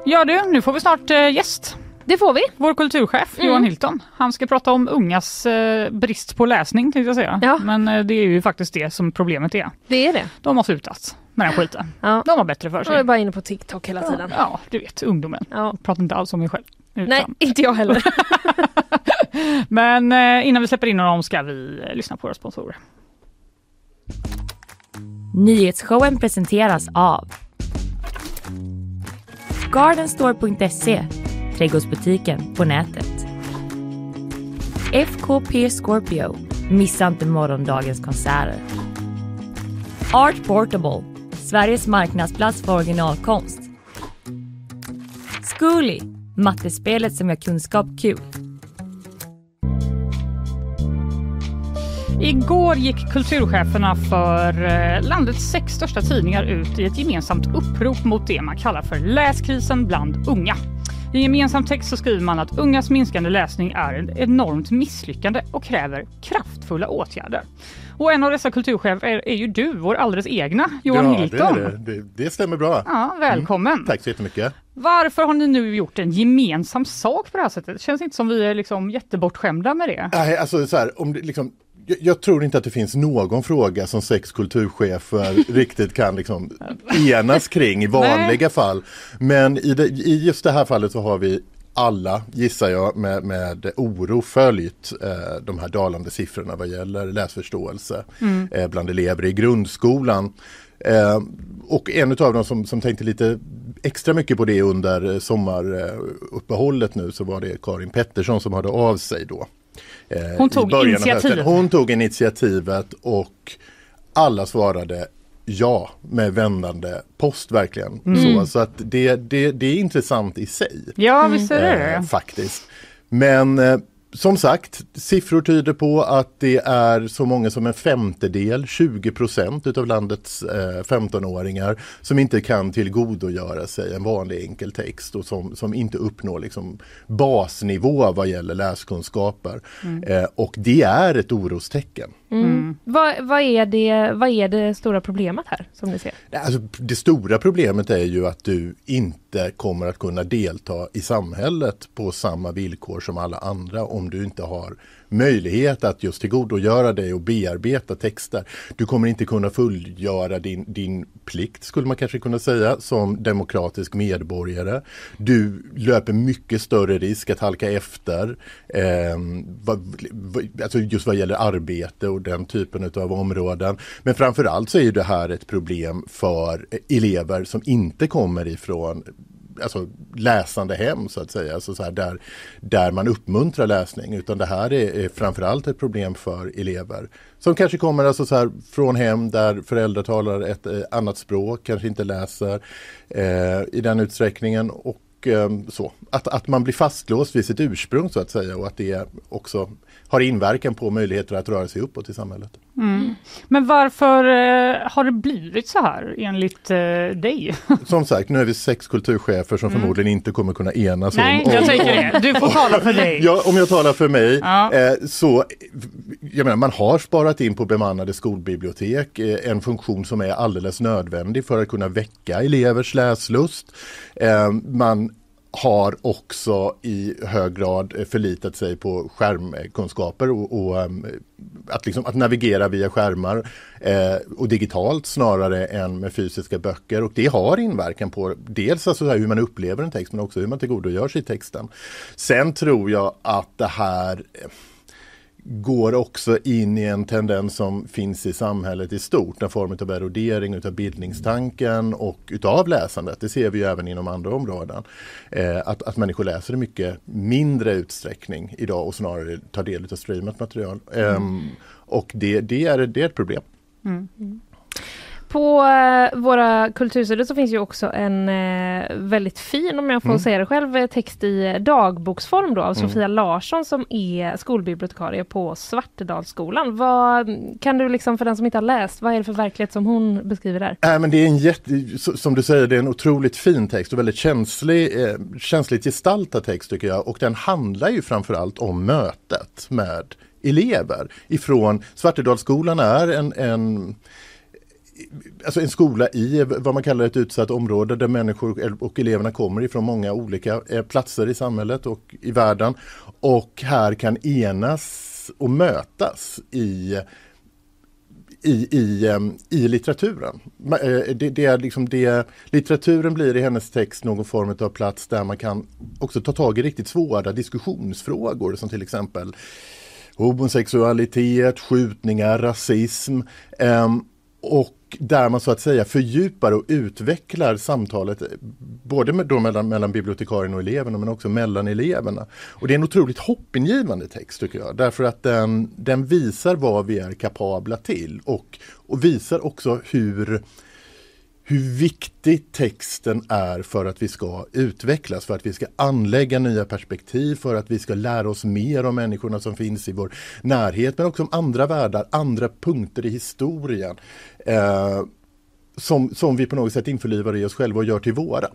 Ja du, nu får vi snart eh, gäst. Det får vi. Vår kulturchef Mm. Johan Hilton. Han ska prata om ungas eh, brist på läsning tänkte jag säga. Ja. Men eh, det är ju faktiskt det som problemet är. Det är det. De har slutat med den skiten. Ja. De har bättre för Jag sig. är bara inne på TikTok hela tiden. Ja, du vet ungdomen. Ja. Jag pratar inte alls om mig själv. Utan. Nej, inte jag heller. [laughs] Men eh, innan vi släpper in honom ska vi eh, lyssna på våra sponsorer. Nyhetsshowen presenteras av Gardenstore.se, trädgårdsbutiken på nätet. FKP Scorpio, missa inte morgondagens konserter. Art Portable, Sveriges marknadsplats för originalkonst. Zcooly, mattespelet som gör kunskap kul. Igår gick kulturcheferna för eh, landets sex största tidningar ut i ett gemensamt upprop mot det man kallar för läskrisen bland unga. I en gemensam text så skriver man att ungas minskande läsning är ett enormt misslyckande och kräver kraftfulla åtgärder. Och en av dessa kulturchefer är, är ju du, vår alldeles egna Johan ja, Hilton. Det, det. Det, stämmer bra. Ja, välkommen. Tack så jättemycket. Varför har ni nu gjort en gemensam sak på det här sättet? Det känns inte som vi är liksom jättebortskämda med det. Nej, alltså så här, om det, liksom, jag, jag tror inte att det finns någon fråga som sex kulturchefer [laughs] riktigt kan liksom enas kring i vanliga fall. Men i, det, i just det här fallet så har vi alla, gissar jag, med, med oro följt eh, de här dalande siffrorna vad gäller läsförståelse Mm. eh, bland elever i grundskolan. Eh, och en av dem som, som tänkte lite extra mycket på det under eh, sommaruppehållet nu så var det Karin Pettersson som hörde av sig då. eh, Hon tog initiativet. Hon tog initiativet och alla svarade ja med vändande post verkligen. Mm. Så, så att det, det, det är intressant i sig. Ja, visst är det Eh, faktiskt. Men eh, som sagt, siffror tyder på att det är så många som en femtedel, 20 procent utav landets eh, 15-åringar som inte kan tillgodogöra sig en vanlig enkel text och som, som inte uppnår liksom basnivå vad gäller läskunskaper. Mm. Eh, och det är ett orostecken. Mm. Vad, vad, är det, vad är det stora problemet här som ni ser? Alltså, det stora problemet är ju att du inte kommer att kunna delta i samhället på samma villkor som alla andra om du inte har möjlighet att just tillgodogöra dig och bearbeta texter. Du kommer inte kunna fullgöra din, din plikt, skulle man kanske kunna säga, som demokratisk medborgare. Du löper mycket större risk att halka efter, eh, vad, vad, alltså just vad gäller arbete och den typen av områden. Men framförallt så är det här ett problem för elever som inte kommer ifrån alltså läsande hem så att säga, alltså så här, där, där man uppmuntrar läsning. Utan det här är, är framförallt ett problem för elever som kanske kommer alltså så här, från hem där föräldrar talar ett eh, annat språk, kanske inte läser eh, i den utsträckningen. Och eh, så. Att, att man blir fastlåst vid sitt ursprung så att säga och att det också har inverkan på möjligheter att röra sig uppåt i samhället. Mm. Men varför eh, har det blivit så här enligt eh, dig? [laughs] Som sagt, nu är vi sex kulturchefer som Mm. förmodligen inte kommer kunna enas Nej, om... jag tänker det. Du får tala för dig. Ja, om jag talar för mig Ja. eh, så jag menar, man har sparat in på bemannade skolbibliotek, eh, en funktion som är alldeles nödvändig för att kunna väcka elevers läslust. Eh, man har också i hög grad förlitat sig på skärmkunskaper och, och ehm, att, liksom, att navigera via skärmar eh, och digitalt snarare än med fysiska böcker. Och det har inverkan på dels alltså hur man upplever en text men också hur man tillgodogör sig texten. Sen tror jag att det här eh, går också in i en tendens som finns i samhället i stort, en form av erodering utav bildningstanken och utav läsandet. Det ser vi ju även inom andra områden. Eh, att, att människor läser i mycket mindre utsträckning idag och snarare tar del av streamat material. Ehm, och det, det, är, det är ett problem. På eh, våra kultursidor så finns ju också en eh, väldigt fin, om jag får Mm. säga det själv, eh, text i dagboksform då av Mm. Sofia Larsson som är skolbibliotekarie på Svartedalsskolan. Vad, kan du liksom för den som inte har läst, vad är det för verklighet som hon beskriver där? Nej, men det är en jätte, som du säger, det är en otroligt fin text och väldigt känslig, eh, känsligt gestaltad text tycker jag. Och den handlar ju framförallt om mötet med elever. Ifrån Svartedalsskolan är en, en Alltså en skola i vad man kallar ett utsatt område där människor och eleverna kommer ifrån många olika eh, platser i samhället och i världen. Och här kan enas och mötas i i, i, i litteraturen. Eh, det, det är liksom det, litteraturen blir i hennes text någon form av plats där man kan också ta tag i riktigt svåra diskussionsfrågor som till exempel homosexualitet, skjutningar, rasism. Och och där man så att säga fördjupar och utvecklar samtalet både med, då mellan, mellan bibliotekarien och eleverna men också mellan eleverna. Och det är en otroligt hoppingivande text tycker jag därför att den, den visar vad vi är kapabla till och, och visar också hur hur viktig texten är för att vi ska utvecklas, för att vi ska anlägga nya perspektiv, för att vi ska lära oss mer om människorna som finns i vår närhet, men också om andra världar, andra punkter i historien. Eh, som, som vi på något sätt införlivar i oss själva och gör till våra.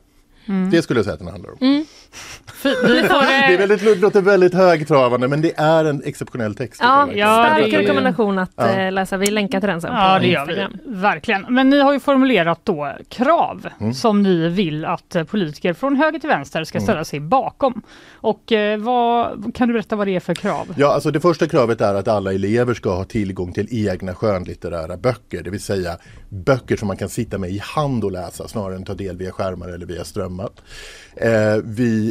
Mm. Det skulle jag säga att den handlar om. Mm. [laughs] Det är eh, väldigt, det låter väldigt högtravande men det är en exceptionell text. Ja, ja, stark rekommendation att Ja. eh, läsa. Vi länkar till den sen Ja, på det gör vi. Instagram. Verkligen. Men ni har ju formulerat då krav Mm. som ni vill att eh, politiker från höger till vänster ska ställa sig bakom. Och vad, kan du berätta vad det är för krav? Ja, alltså det första kravet är att alla elever ska ha tillgång till egna skönlitterära böcker, det vill säga böcker som man kan sitta med i hand och läsa snarare än ta del via skärmar eller via strömmat. Eh, vi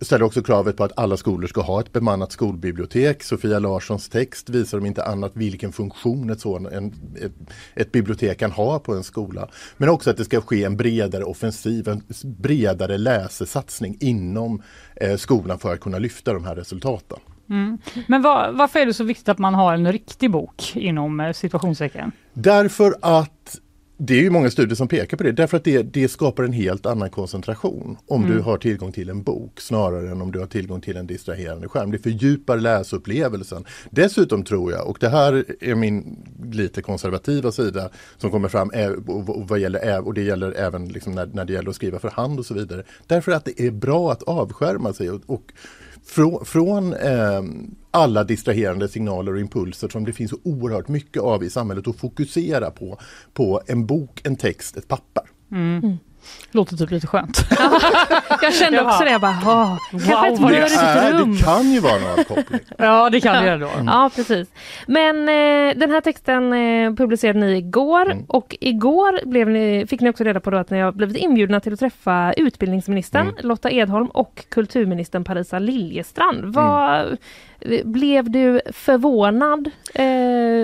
ställer också kravet på att alla skolor ska ha ett bemannat skolbibliotek. Sofia Larssons text visar om inte annat vilken funktion ett, sån, en, ett, ett bibliotek kan ha på en skola. Men också att det ska ske en bredare offensiv, en bredare läsesatsning inom eh, skolan för att kunna lyfta de här resultaten. Mm. Men var, varför är det så viktigt att man har en riktig bok inom eh, situationstecken? Därför att det är ju många studier som pekar på det, därför att det, det skapar en helt annan koncentration om mm. du har tillgång till en bok snarare än om du har tillgång till en distraherande skärm. Det fördjupar läsupplevelsen. Dessutom tror jag, och det här är min lite konservativa sida som kommer fram och, vad gäller, och det gäller även liksom när, när det gäller att skriva för hand och så vidare. Därför att det är bra att avskärma sig och, och från, från eh, alla distraherande signaler och impulser som det finns så oerhört mycket av i samhället och fokusera på, på en bok, en text, ett papper. Mm. Låter typ lite skönt. [laughs] jag kände också det. Jag bara, wow, kanske ett det, rum. det kan ju vara en avkoppling. [laughs] ja, det kan det ändå. Mm. Ja, precis. Men eh, den här texten eh, publicerade ni igår mm. och igår blev ni, fick ni också reda på att ni har blivit inbjudna till att träffa utbildningsministern mm. Lotta Edholm och kulturministern Parisa Liljestrand. Vad, mm. Blev du förvånad eh,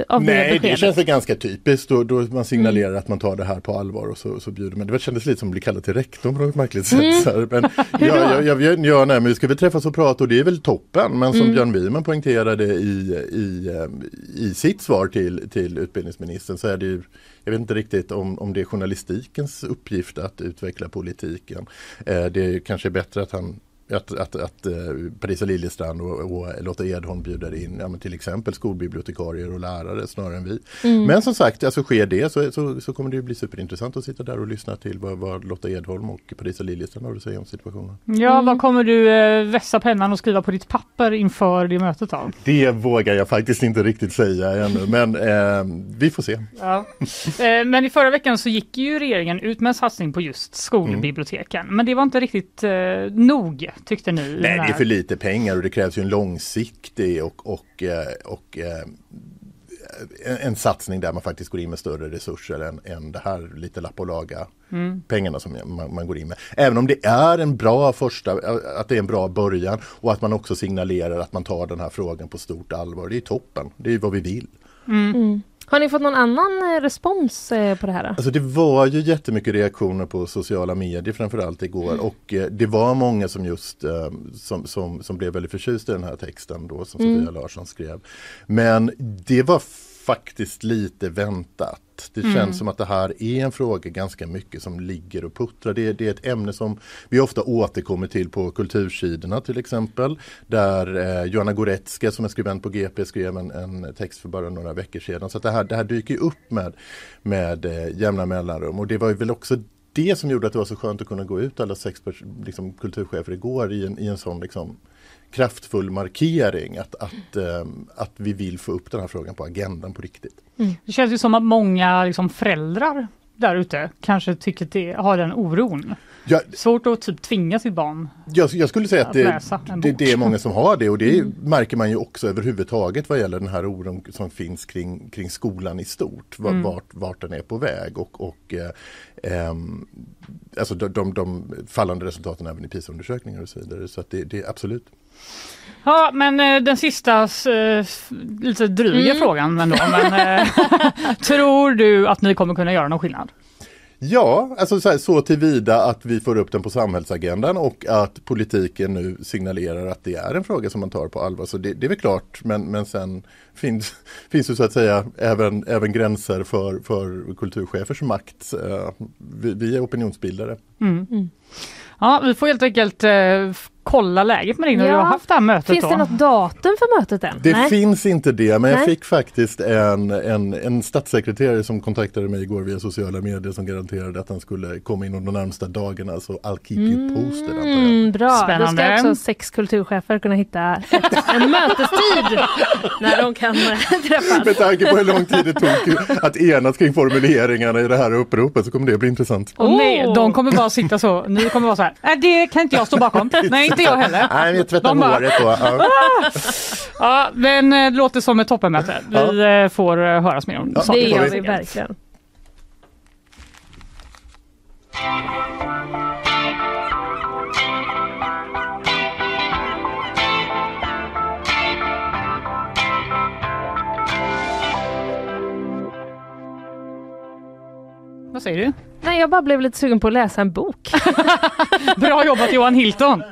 av Nej, det beskedet? det känns väl ganska typiskt då, då man signalerar mm. att man tar det här på allvar och så, så bjuder man. Det kändes lite som att bli kallad till rektorn på något märkligt sätt. Mm. Men, ja, ja, ja, ja, nej, men vi ska väl träffas och prata och det är väl toppen. Men som mm. Björn Wiman poängterade i, i, i sitt svar till, till utbildningsministern så är det ju jag vet inte riktigt om, om det är journalistikens uppgift att utveckla politiken. Eh, det är kanske bättre att han att, att, att uh, Parisa Liljestrand och, och Lotta Edholm bjuder in ja, till exempel skolbibliotekarier och lärare snarare än vi. Mm. Men som sagt, alltså sker det så, så, så, kommer det bli superintressant att sitta där och lyssna till vad, vad Lotta Edholm och Parisa Liljestrand har att säga om situationen. Ja, mm. vad kommer du uh, vässa pennan och skriva på ditt papper inför det mötet då? Det vågar jag faktiskt inte riktigt säga ännu, men uh, vi får se. Ja. men i förra veckan så gick ju regeringen ut med en satsning på just skolbiblioteken, mm. men det var inte riktigt nog tyckte ni? Nej, det är för lite pengar och det krävs ju en långsiktig och, och, eh, och eh, en satsning där man faktiskt går in med större resurser än, än det här lite lapp och laga mm. pengarna som man, man, går in med. Även om det är en bra första, att det är en bra början och att man också signalerar att man tar den här frågan på stort allvar. Det är toppen, det är vad vi vill. Mm. Mm. Har ni fått någon annan eh, respons eh, på det här? Alltså det var ju jättemycket reaktioner på sociala medier framförallt igår mm. och eh, det var många som just som, som, som blev väldigt förtjusta i den här texten då som mm. Sofia Larsson skrev. Men det var faktiskt lite väntat. Det känns mm. som att det här är en fråga ganska mycket som ligger och puttrar. Det, det, är ett ämne som vi ofta återkommer till på kultursidorna till exempel. Där eh, Joanna Goretzka som är skribent på GP skrev en, en, text för bara några veckor sedan. Så det, här, det här dyker upp med, med eh, jämna mellanrum och det var väl också det som gjorde att det var så skönt att kunna gå ut alla sex liksom, kulturchefer igår i en, i en sån liksom, kraftfull markering att, att, äh, att vi vill få upp den här frågan på agendan på riktigt. Mm. Det känns ju som att många liksom, föräldrar där ute kanske tycker att det har den oron. Ja, Svårt att typ tvinga sitt barn jag, jag skulle säga att, det, det, det, är många som har det och det mm. märker man ju också överhuvudtaget vad gäller den här oron som finns kring, kring skolan i stort. Mm. Vart, vart den är på väg och, och eh, eh, alltså de, de, de, fallande resultaten även i PISA-undersökningar och så vidare. Så det, det är absolut. Ja, men eh, den sista eh, lite dryga mm. frågan ändå. Men, eh, [laughs] tror du att ni kommer kunna göra någon skillnad? Ja, alltså så, här, så tillvida att vi får upp den på samhällsagendan och att politiken nu signalerar att det är en fråga som man tar på allvar. Så det, det är väl klart, men, men sen finns, [laughs] finns det så att säga även, även gränser för, för kulturchefers makt. Vi, vi är opinionsbildare. Mm. Mm. Ja, vi får helt enkelt eh, kolla läget med dig när ja. du har haft det här mötet. Finns då. det något datum för mötet än? Det Nej. finns inte det, men Nej. jag fick faktiskt en, en, en statssekreterare som kontaktade mig igår via sociala medier som garanterade att han skulle komma inom de närmsta dagarna, så I'll keep you mm, posted. Mm, bra, Spännande. då ska också sex kulturchefer kunna hitta en [laughs] mötestid när de kan eh, träffas. Med tanke på hur lång tid det tog att enas kring formuleringarna i det här uppropet så kommer det bli intressant. Oh. Nej, de kommer bara sitta så, ni kommer vara så här, äh, det kan inte jag stå bakom. [laughs] Nej, inte jag heller. Nej, jag tvättar bara... håret då. Ja. [laughs] ja, men eh, det låter som ett toppenmöte. Vi ja. Eh, får eh, höras mer om ja, saker. Det gör vi verkligen. Vad säger du? Nej, jag bara blev lite sugen på att läsa en bok. [laughs] Bra jobbat Johan Hilton!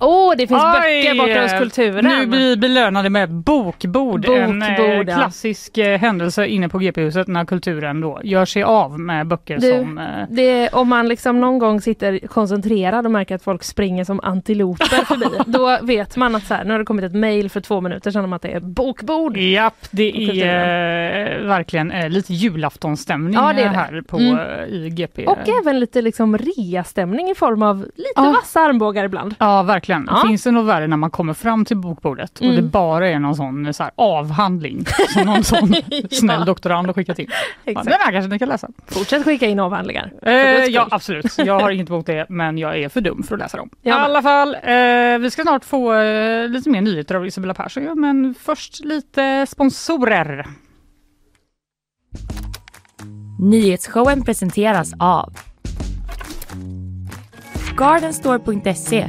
Åh, oh, det finns Oj, böcker borta hos Kulturen. Nu blir vi belönade med bokbord. en eh, Bokbord, ja. klassisk eh, händelse inne på GP-huset när Kulturen då gör sig av med böcker Du, som... Eh, Det, om man liksom någon gång sitter koncentrerad och märker att folk springer som antiloper förbi, [laughs] då vet man att så här, nu har det kommit ett mail för två minuter sedan om att det är bokbord. Japp, det är eh, verkligen eh, lite julaftonstämning Ja, det är eh, det. här på, Mm. i GP. Och även lite liksom rea-stämning i form av lite Ja. vassa armbågar ibland. Ja, verkligen. Ja. Finns det något värre när man kommer fram till bokbordet och Mm. det bara är någon sån så här, avhandling som någon sån [laughs] snäll doktorand har skickat in. Exakt. den här kanske ni kan läsa. Fortsätt skicka in avhandlingar. Eh, ja, absolut. Jag har inget emot det, men jag är för dum för att läsa dem. I alla fall, eh, vi ska snart få eh, lite mer nyheter av Isabella Persson, men först lite sponsorer. Nyhetsshowen presenteras av Gardenstore.se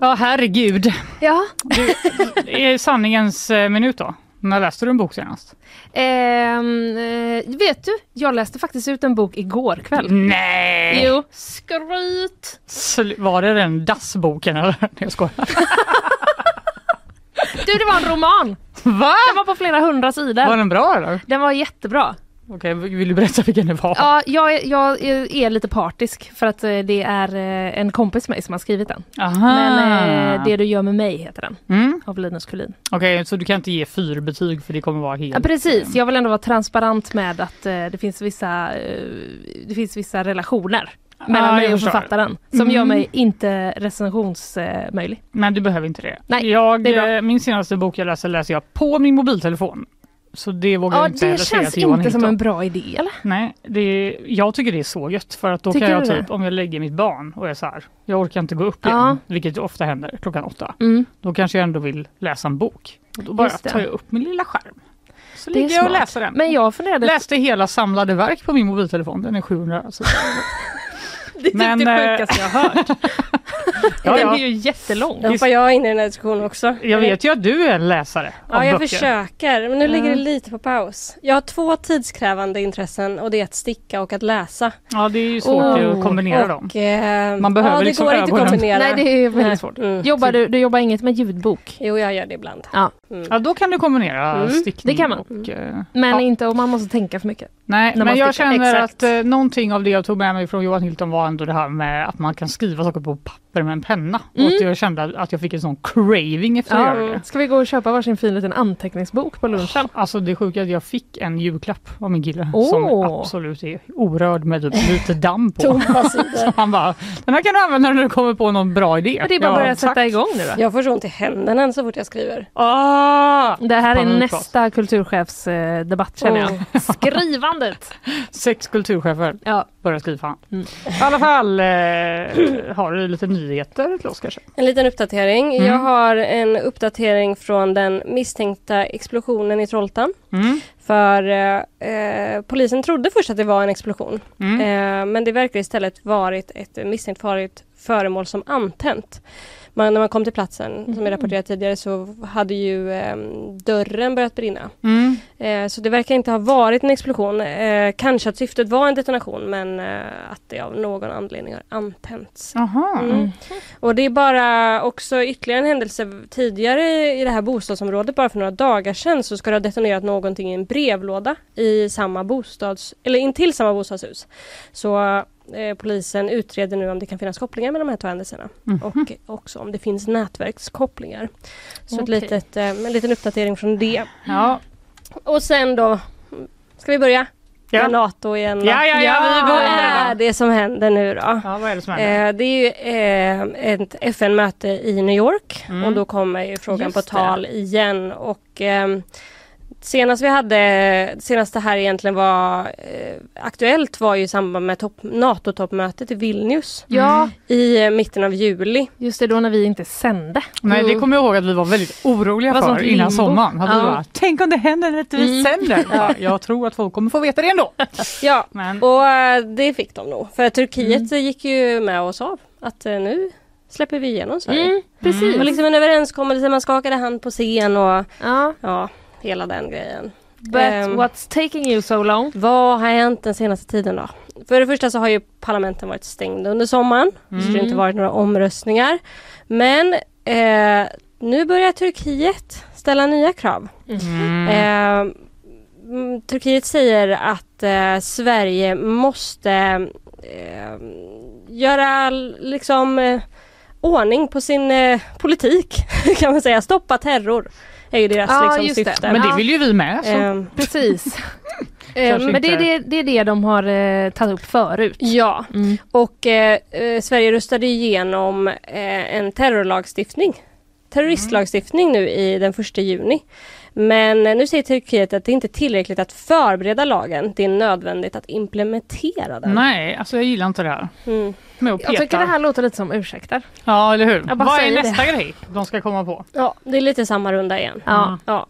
Ja, herregud. Ja. Det är sanningens eh, minut då. När läste du en bok senast? Ehm, eh, vet du, jag läste faktiskt ut en bok igår kväll. Nej! Jo, skryt! Sl- Var det den dassboken eller? [laughs] Nej, jag skojar. Du, det var en roman! Va? Den var på flera hundra sidor. Var den bra eller? Den var jättebra. Okej, vill du berätta vilken det var? Ja, jag, är- jag är- lite partisk för att eh, det är eh, en kompis med mig som har skrivit den. Aha. Men eh, Det du gör med mig heter den, Mm. av Linus Collin. Okej, så du kan inte ge fyra betyg för det kommer vara helt... Ja, precis, jag vill ändå vara transparent med att det finns vissa, det finns vissa relationer mellan Ja, mig och författaren som Mm. gör mig inte recensionsmöjlig. Men du behöver inte det. Nej, jag, det min senaste bok jag läser läser jag på min mobiltelefon. Så det vågar Ja, jag inte det heller säga känns till Johan inte som en bra idé eller? Nej, det, jag tycker det är så gött för att då Tycker kan jag typ, det? om jag lägger mitt barn och är så här, jag orkar inte gå upp Ja. igen, vilket ofta händer klockan åtta. Mm. Då kanske jag ändå vill läsa en bok. Och då bara det. tar jag upp min lilla skärm. Så Det ligger jag och läser den. Men jag funderade... Läste hela samlade verk på min mobiltelefon, den är 700 alltså. [laughs] det är typ men, det eh, sjukaste jag har hört. [laughs] Ja, Den ja. är ju jättelång. Då hoppar jag in i den här diskussionen också. Jag vet ju att du är en läsare Ja, jag böcker. försöker, men nu ligger det lite på paus. Jag har två tidskrävande intressen och det är att sticka och att läsa. Ja, det är ju svårt Oh. att kombinera dem. Och, eh, Man behöver ja, det liksom går inte att kombinera. Nej, det är väldigt Nej. svårt. Mm. Jobbar du, du jobbar inget med ljudbok? Jo, jag gör det ibland. Ja. Mm. Ja, då kan du kombinera Mm, stickning det kan man. och... eh, Men ja. inte om man måste tänka för mycket. Nej, men jag stickar. känner Exakt. att eh, någonting av det jag tog med mig från Johan Hilton var ändå det här med att man kan skriva saker på papper med en penna. Mm. Och jag kände att jag fick en sån craving efter att göra Ja. det. Ska vi gå och köpa varsin fin liten anteckningsbok på lunchen? Alltså det sjuka är att jag fick en julklapp av min kille Åh. som absolut är orörd med typ [laughs] lite damm på. Sidor. [laughs] Han bara, den här kan du använda när du kommer på någon bra idé. Det är bara att Jag börja sätta tack. igång nu då. Jag får så ont i händerna så fort jag skriver. Ah! Det här är nästa kulturchefsdebatt känner jag. Oh. [laughs] Skrivandet! Sex kulturchefer Ja. börjar skriva. Mm. I alla fall, eh, har du lite nyheter till oss kanske? En liten uppdatering. Mm. Jag har en uppdatering från den misstänkta explosionen i Trollhättan. Mm. För eh, eh, polisen trodde först att det var en explosion. Mm. Eh, men det verkar istället varit ett misstänkt farligt föremål som antänt. Man, när man kom till platsen, som jag rapporterat tidigare, så hade ju eh, dörren börjat brinna. Mm. Eh, så det verkar inte ha varit en explosion. Eh, kanske att syftet var en detonation men eh, att det av någon anledning har antänts. Aha. Mm. Och det är bara också ytterligare en händelse tidigare i det här bostadsområdet, bara för några dagar sedan så ska det ha detonerat någonting i en brevlåda i samma bostads, eller intill samma bostadshus. Så eh, polisen utreder nu om det kan finnas kopplingar med de här två händelserna Mhm. och också om det finns nätverkskopplingar. Så ett Okej. litet, eh, en liten uppdatering från det. Ja, Och sen då, ska vi börja? Ja. med NATO igen. Ja, ja, ja, vi Vad är det som händer nu då? Ja, vad är det som händer? Eh, det är ju eh, ett FN-möte i New York Mm. och då kommer ju frågan Just på det. tal igen och ehm, Senast vi hade, senast det här egentligen var eh, aktuellt var ju i samband med topp, NATO-toppmötet i Vilnius Ja, i eh, mitten av juli. just det, då när vi inte sände. Nej, det Mm. kommer jag ihåg att vi var väldigt oroliga var för innan sommaren. Att vi Ja. bara, Tänk om det händer när vi Mm. sänder. Ja. Jag tror att folk kommer få veta det ändå. Ja, Men, och eh, det fick de nog. För Turkiet gick ju med och sa att eh, nu släpper vi igenom Sverige. Mm, precis. Det var liksom en överenskommelse, man skakade hand på scen och Ja, ja, hela den grejen. but Ehm. what's taking you so long? Vad har hänt den senaste tiden då? För det första så har ju parlamenten varit stängda under sommaren. Så det har inte varit några omröstningar. Men eh, nu börjar Turkiet ställa nya krav. mm. Eh, mm, Turkiet säger att eh, Sverige måste eh, göra liksom eh, ordning på sin eh, politik [laughs] kan man säga. Stoppa terror är ju deras Ja, liksom, just det. syfte. Men det vill ju vi med. Så. Eh, Precis. Eh, [laughs] Kanske men det är det, det är det de har eh, tagit upp förut. ja, Mm. och eh, eh, Sverige röstade igenom eh, en terrorlagstiftning. Terroristlagstiftning nu i den första juni. Men nu säger Turkiet att det inte är tillräckligt att förbereda lagen. Det är nödvändigt att implementera den. Nej, alltså jag gillar inte det här. Mm. Jag tycker det här låter lite som ursäkter. Ja, eller hur? Vad är nästa grej de ska komma på? Ja, det är lite samma runda igen. Ja. Ja.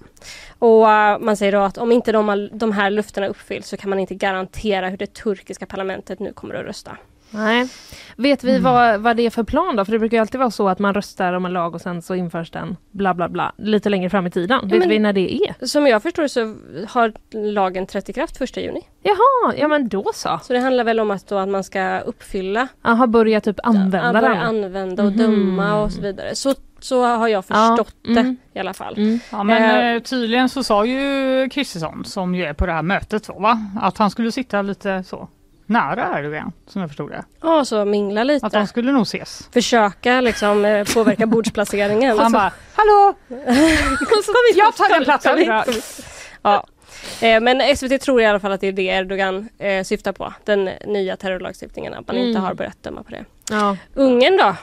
Och eh, man säger då att om inte de, de här löftena uppfylls så kan man inte garantera hur det turkiska parlamentet nu kommer att rösta. Nej. Vet vi vad, vad det är för plan då? För det brukar ju alltid vara så att man röstar om en lag och sen så införs den bla bla bla lite längre fram i tiden. Vet men- vi när det är? Som jag förstår så har lagen trätt i kraft första juni. Jaha, ja men då så. Så det handlar väl om att, då att man ska uppfylla, Jaha, börja typ använda att börja den. använda och Mhm. döma och så vidare. Så, så har jag Ja, förstått mm. det i alla fall. Mm. Ja, men Eh. eh, tydligen så sa ju Kristersson, som ju är på det här mötet, va? att han skulle sitta lite så nära Erdogan, som jag förstod det. Ja, så mingla lite. Att de skulle nog ses. Försöka liksom eh, påverka bordsplaceringen. [laughs] Han bara, hallå! [laughs] jag tar den platsen! Ja. Eh, Men SVT tror i alla fall att det är det Erdogan eh, syftar på. Den nya terrorlagstiftningen, att man inte Mm. har börjat döma på det. Ja. Ungern då?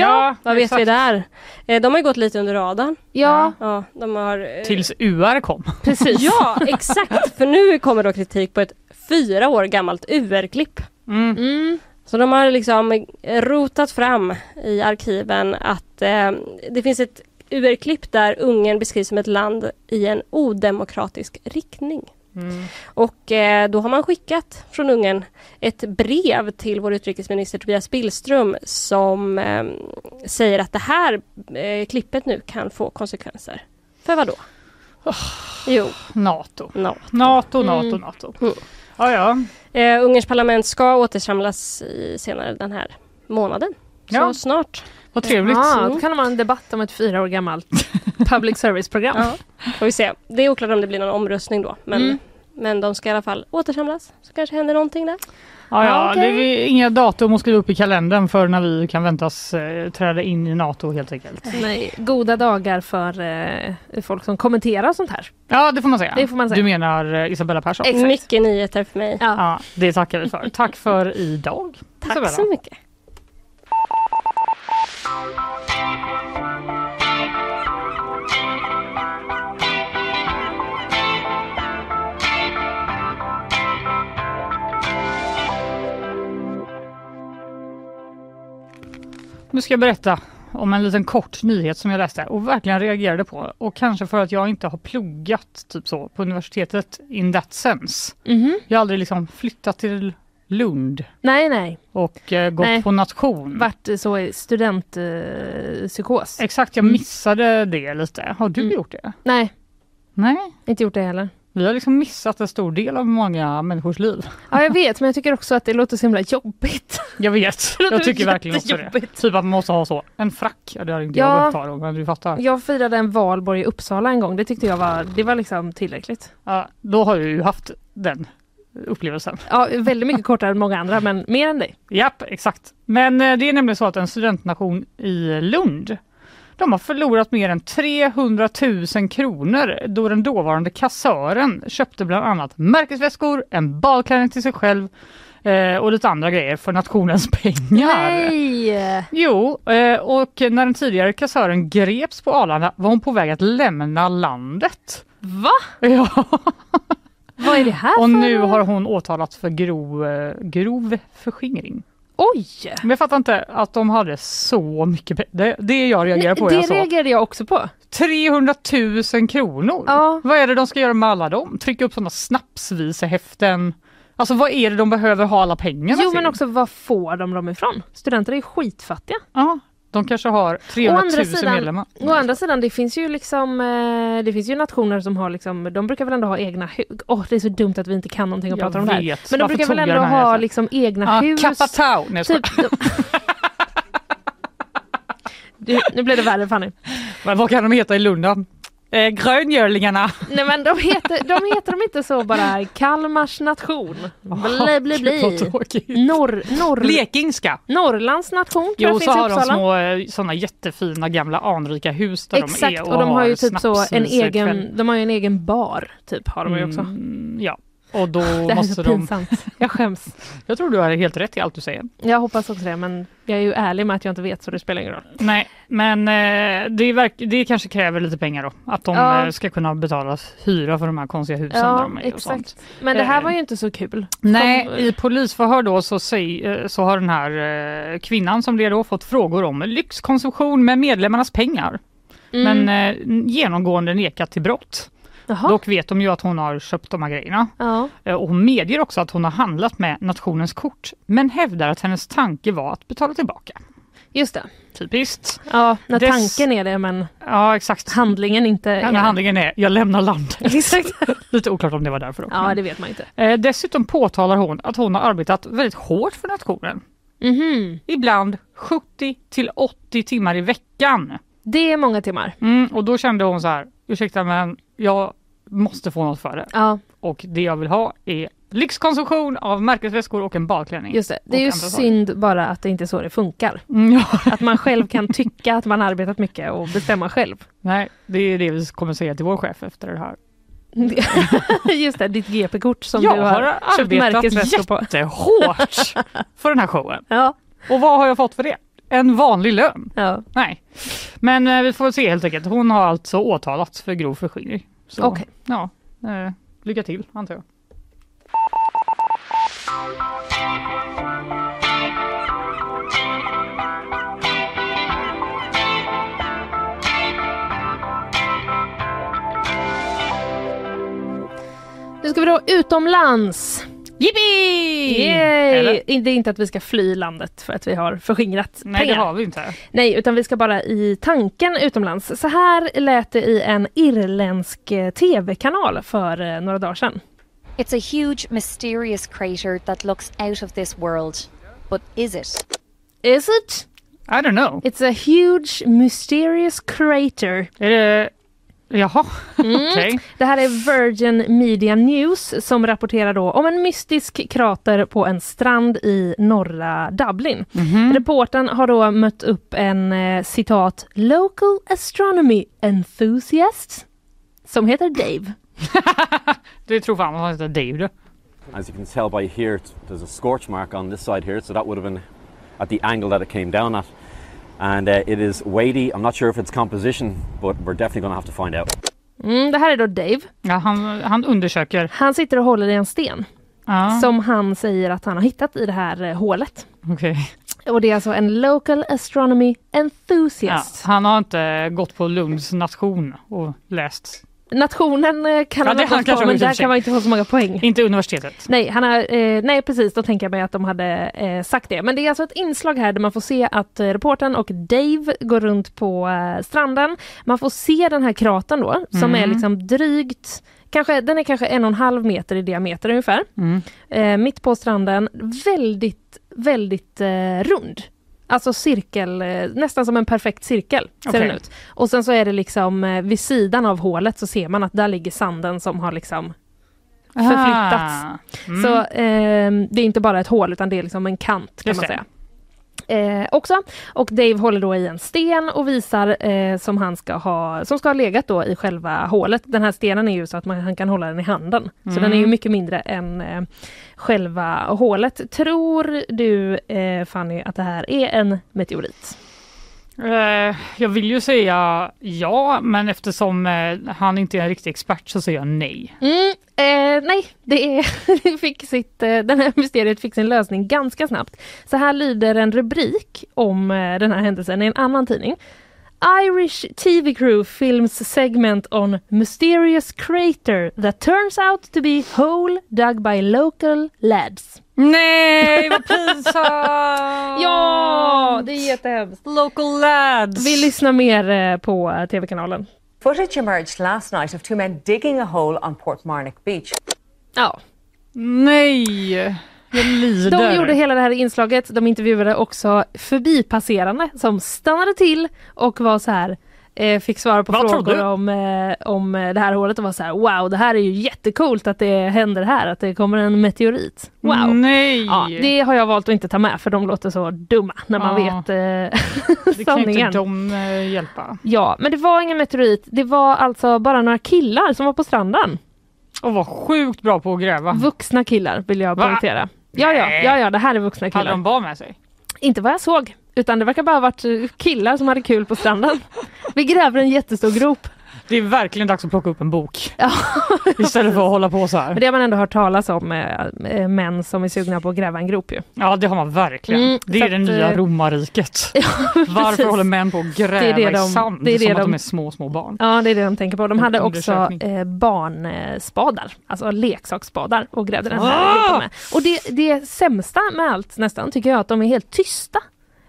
Ja, Vad vet exakt. vi där? Eh, de har ju gått lite under radarn. ja, Ja, de har... eh, Tills UR kom. [laughs] precis. Ja, [laughs] exakt! För nu kommer då kritik på ett fyra år gammalt UR-klipp. Mm. Mm. Så de har liksom rotat fram i arkiven att eh, det finns ett UR-klipp där Ungern beskrivs som ett land i en odemokratisk riktning. Mm. Och eh, då har man skickat från Ungern ett brev till vår utrikesminister Tobias Billström som eh, säger att det här eh, klippet nu kan få konsekvenser. För vad då? Jo, NATO. no. NATO, NATO, Mm. NATO. Mm. Ja, ja. eh, Ungerns parlament ska återsamlas i, senare den här månaden. Så Ja. snart. Vad trevligt. Ja, då kan det vara en debatt om ett fyra år gammalt [laughs] public service-program. Ja, får vi se. Det är oklart om det blir någon omröstning då. Men, Mm. men de ska i alla fall återsamlas. Så kanske händer någonting där. Ja, ja, Okej. Det är inga datum att skriva upp i kalendern för när vi kan väntas eh, träda in i NATO helt enkelt. Nej, goda dagar för eh, folk som kommenterar sånt här. Ja, det får man säga. Det får man säga. Du menar eh, Isabella Persson? Exakt. Mycket nyheter för mig. Ja. Ja, det tackar vi för. Tack för idag. Tack Isabella. så mycket. Nu ska jag berätta om en liten kort nyhet som jag läste och verkligen reagerade på. Och kanske för att jag inte har pluggat typ så på universitetet in that sense. Mhm. Jag har aldrig liksom flyttat till Lund Nej, nej. och eh, gått Nej. på nation. Vart så studentpsykos. Eh. Exakt, jag Mm. missade det lite. Har du Mm. gjort det? nej, Nej, inte gjort det heller. vi har liksom missat en stor del av många människors liv. Ja, jag vet, men jag tycker också att det låter så himla jobbigt. Jag vet, [laughs] jag tycker verkligen också det. Typ att man måste ha så, en frack, ja, det har inte Ja. jag ha då, men du fattar. Jag firade en valborg i Uppsala en gång. Det tyckte jag var, det var liksom tillräckligt. Ja, då har jag ju haft den upplevelsen. Ja, väldigt mycket kortare än många andra, men mer än dig. Japp, exakt. Men eh, det är nämligen så att en studentnation i Lund De har förlorat mer än 300 000 kronor då den dåvarande kassören köpte bland annat märkesväskor, en badklänning till sig själv eh, och lite andra grejer för nationens [laughs] pengar. Nej! Jo, eh, och när den tidigare kassören greps på Arlanda var hon på väg att lämna landet. Va? [laughs] Ja. Vad är det här Och för... nu har hon åtalats för grov, eh, grov förskingring. Oj! Men jag fattar inte att de hade så mycket pengar. Det, det jag reagerar på det alltså reagerade jag också på. 300 000 kronor. Ja. Vad är det de ska göra med alla dem? Trycka upp sådana snapsvisehäften. Alltså vad är det de behöver ha alla pengarna Jo till? men också var får de dem ifrån? Studenter är skitfattiga. Ja, de kanske har 300 000 medlemmar. å andra sidan, det finns ju liksom eh, Det finns ju nationer som har liksom, de brukar väl ändå ha egna hus. Åh, det är så dumt att vi inte kan någonting och Jag pratar om det här. Men de Varför brukar väl ändå ha liksom egna Ja, hus. Kapatau! Nej. Typ, [laughs] du, nu blev det värre Fanny. Men vad kan de heta i Lund? Eh, gröngölingarna. [laughs] Nej men de heter, de heter de inte så bara Kalmars nation? Bli, bli, bli. Norr, norr, Blekingska. Norrlands nation Jo, så finns har de små eh, sådana jättefina gamla anrika hus där Exakt, de är och de har ju typ så en egen, de har ju en egen bar, typ har de ju också. Mm, ja, och då [laughs] Det här är måste så de... pinsamt. Jag skäms. [laughs] Jag tror du har helt rätt i allt du säger. Jag hoppas också det, men jag är ju ärlig med att jag inte vet så det spelar ingen roll. Nej, men eh, det, är verk- det kanske kräver lite pengar då. Att de Ja. eh, ska kunna betala hyra för de här konstiga husen Ja, de är och sånt. exakt. Men det här Eh, var ju inte så kul. Nej, Kom- i polisförhör då så, säg, eh, så har den här eh, kvinnan som det då fått frågor om lyxkonsumtion med medlemmarnas pengar. Mm. Men eh, genomgående nekat till brott. Jaha. Dock vet de ju att hon har köpt de här grejerna. Ja. Eh, Och hon medger också att hon har handlat med nationens kort men hävdar att hennes tanke var att betala tillbaka. Just det. Typiskt. Ja, när Dess- tanken är det men Ja exakt. handlingen inte Ja, är när handlingen är jag lämnar landet. [laughs] Exakt. [laughs] Lite oklart om det var därför. Ja, det vet man inte. eh, dessutom påtalar hon att hon har arbetat väldigt hårt för nationen. Mhm. Ibland 70 till 80 timmar i veckan. Det är många timmar. Mm, och då kände hon så här, ursäkta men jag måste få något för det. Ja, Och det jag vill ha är lyxkonsumtion av märkesväskor och en badklänning. just det. Det är ju synd bara att det inte är så det funkar. Mm, ja. [laughs] Att man själv kan tycka att man arbetat mycket och bestämma själv. Nej, det är det vi kommer säga till vår chef efter det här. [laughs] Just det, ditt GP-kort som jag du har har köpt arbetat märkesväskor på. jättehårt [laughs] för den här showen. Ja, Och vad har jag fått för det? En vanlig lön? ja. Nej. Men eh, vi får se helt enkelt. Hon har alltså åtalats för grov förskingring. Så, Okej. Ja, eh, lycka till antar jag. Nu ska vi då utomlands. Yippee! Yay! Det är inte att vi ska fly landet för att vi har förskingrat Nej, pengar. det har vi inte. Nej, utan vi ska bara i tanken utomlands. Så här lät det i en irländsk eh, tv-kanal för eh, några dagar sedan. It's a huge, mysterious crater that looks out of this world. But is it? Is it? I don't know. It's a huge mysterious crater. Är det... Jaha, Mm. okej. Det här är Virgin Media News som rapporterar då om en mystisk krater på en strand i norra Dublin. Mhm. Reportern har då mött upp en eh, citat local astronomy enthusiast som heter Dave. [laughs] Det tror fan han heter Dave du. As you can tell by here, there's a scorch mark on this side here, so that would have been at the angle that it came down at. And uh, it is weighty. I'm not sure if it's composition, but we're definitely going to have to find out. Mm, det här är då Dave. Ja, han, han undersöker. Han sitter och håller i en sten Ja, som han säger att han har hittat i det här eh, hålet. okej. Och det är alltså en local astronomy Ja, enthusiast. han har inte gått på Lunds nation och läst. Nationen eh, kan Ja, han ha gått på men där kan man inte få så många poäng. Inte universitetet. Nej, han har, eh, nej precis, då tänker jag mig att de hade eh, sagt det. Men det är alltså ett inslag här där man får se att eh, reportern och Dave går runt på eh, stranden. Man får se den här kratern då, som Mm. är liksom drygt Kanske, den är kanske en och en halv meter i diameter ungefär. Mm. Eh, mitt på stranden, väldigt, väldigt eh, rund. Alltså cirkel, eh, nästan som en perfekt cirkel ser Okej. den ut. Och sen så är det liksom eh, vid sidan av hålet så ser man att där ligger sanden som har liksom förflyttats. Ah, mm. Så eh, det är inte bara ett hål utan det är liksom en kant kan Just man säga. Eh, också. Och Dave håller då i en sten och visar eh, som han ska ha, som ska ha legat då i själva hålet. Den här stenen är ju så att man, han kan hålla den i handen. Så Mm. den är ju mycket mindre än eh, själva hålet. Tror du eh, Fanny att det här är en meteorit? Eh, jag vill ju säga ja, men eftersom eh, han inte är en riktig expert så säger jag nej. Mm, eh, nej, det är, [laughs] fick sitt, eh, den här mysteriet fick sin lösning ganska snabbt. Så här lyder en rubrik om den här händelsen i en annan tidning. Irish TV crew films segment on mysterious crater that turns out to be hole dug by local lads. Nej, vad [laughs] pinsamt! Ja, det är jättehemskt. Local lads! Vi lyssnar mer eh, på eh, TV-kanalen. Footage emerged last night of two men digging a hole on Portmarnock Beach. Ja, Nej, jag lider. De gjorde hela det här inslaget. De intervjuade också förbipasserande som stannade till och var så här eh, fick svara på Vad frågor om, eh, om eh, det här hålet och var så här wow det här är ju jättecoolt att det händer här, att det kommer en meteorit. Wow! Nej! Ja, det har jag valt att inte ta med för de låter så dumma när man Ja. vet eh, det kan sanningen. inte de eh, hjälpa. Ja, men det var ingen meteorit. Det var alltså bara några killar som var på stranden. Och var sjukt bra på att gräva. Vuxna killar vill jag poängtera. Ja, ja, ja, ja, det här är vuxna Hade killar. de barn med sig? Inte vad jag såg, utan det verkar bara ha varit eh, killar som hade kul på stranden. Vi gräver en jättestor grop. Det är verkligen dags att plocka upp en bok. Ja. [laughs] Istället för att hålla på så här. Men det har man ändå hört talas om, eh, eh, män som är sugna på att gräva en grop ju. Ja det har man verkligen. Mm, det är det nya eh, romarriket. [laughs] Varför precis. håller män på att gräva Det det i de- sand det är det som att de- de är små, små barn? Ja, det är det de tänker på. De hade också eh, barnspadar, alltså leksaksspadar och grävde den här Ah! gropen med. Och det, det sämsta med allt nästan tycker jag att de är helt tysta.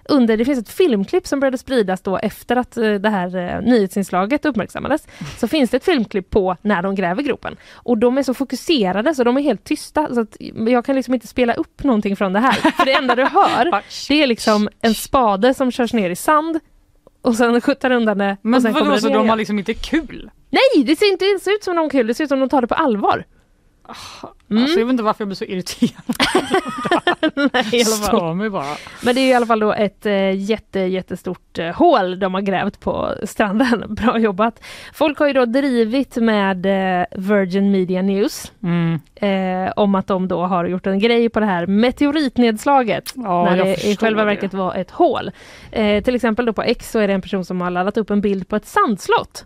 Under, det finns ett filmklipp som började spridas då efter att eh, det här eh, nyhetsinslaget uppmärksammades. Så finns det ett filmklipp på när de gräver gropen. Och de är så fokuserade så de är helt tysta. Så att jag kan liksom inte spela upp någonting från det här. För det enda du hör [laughs] det är liksom en spade som körs ner i sand och sen skjuter undan det. Men vadå så de har liksom inte kul? Nej, det ser inte ens ut som har kul. Det ser ut som de tar det på allvar. Mm. Alltså, jag vet inte varför jag blir så irriterad. [laughs] Nej, i. Stör mig bara. Men det är i alla fall då ett eh, jätte, jättestort eh, hål de har grävt på stranden. [laughs] Bra jobbat! Folk har ju då drivit med eh, Virgin Media News Mm. eh, om att de då har gjort en grej på det här meteoritnedslaget Ja, när det i själva verket var ett hål. Eh, till exempel då på X så är det en person som har laddat upp en bild på ett sandslott.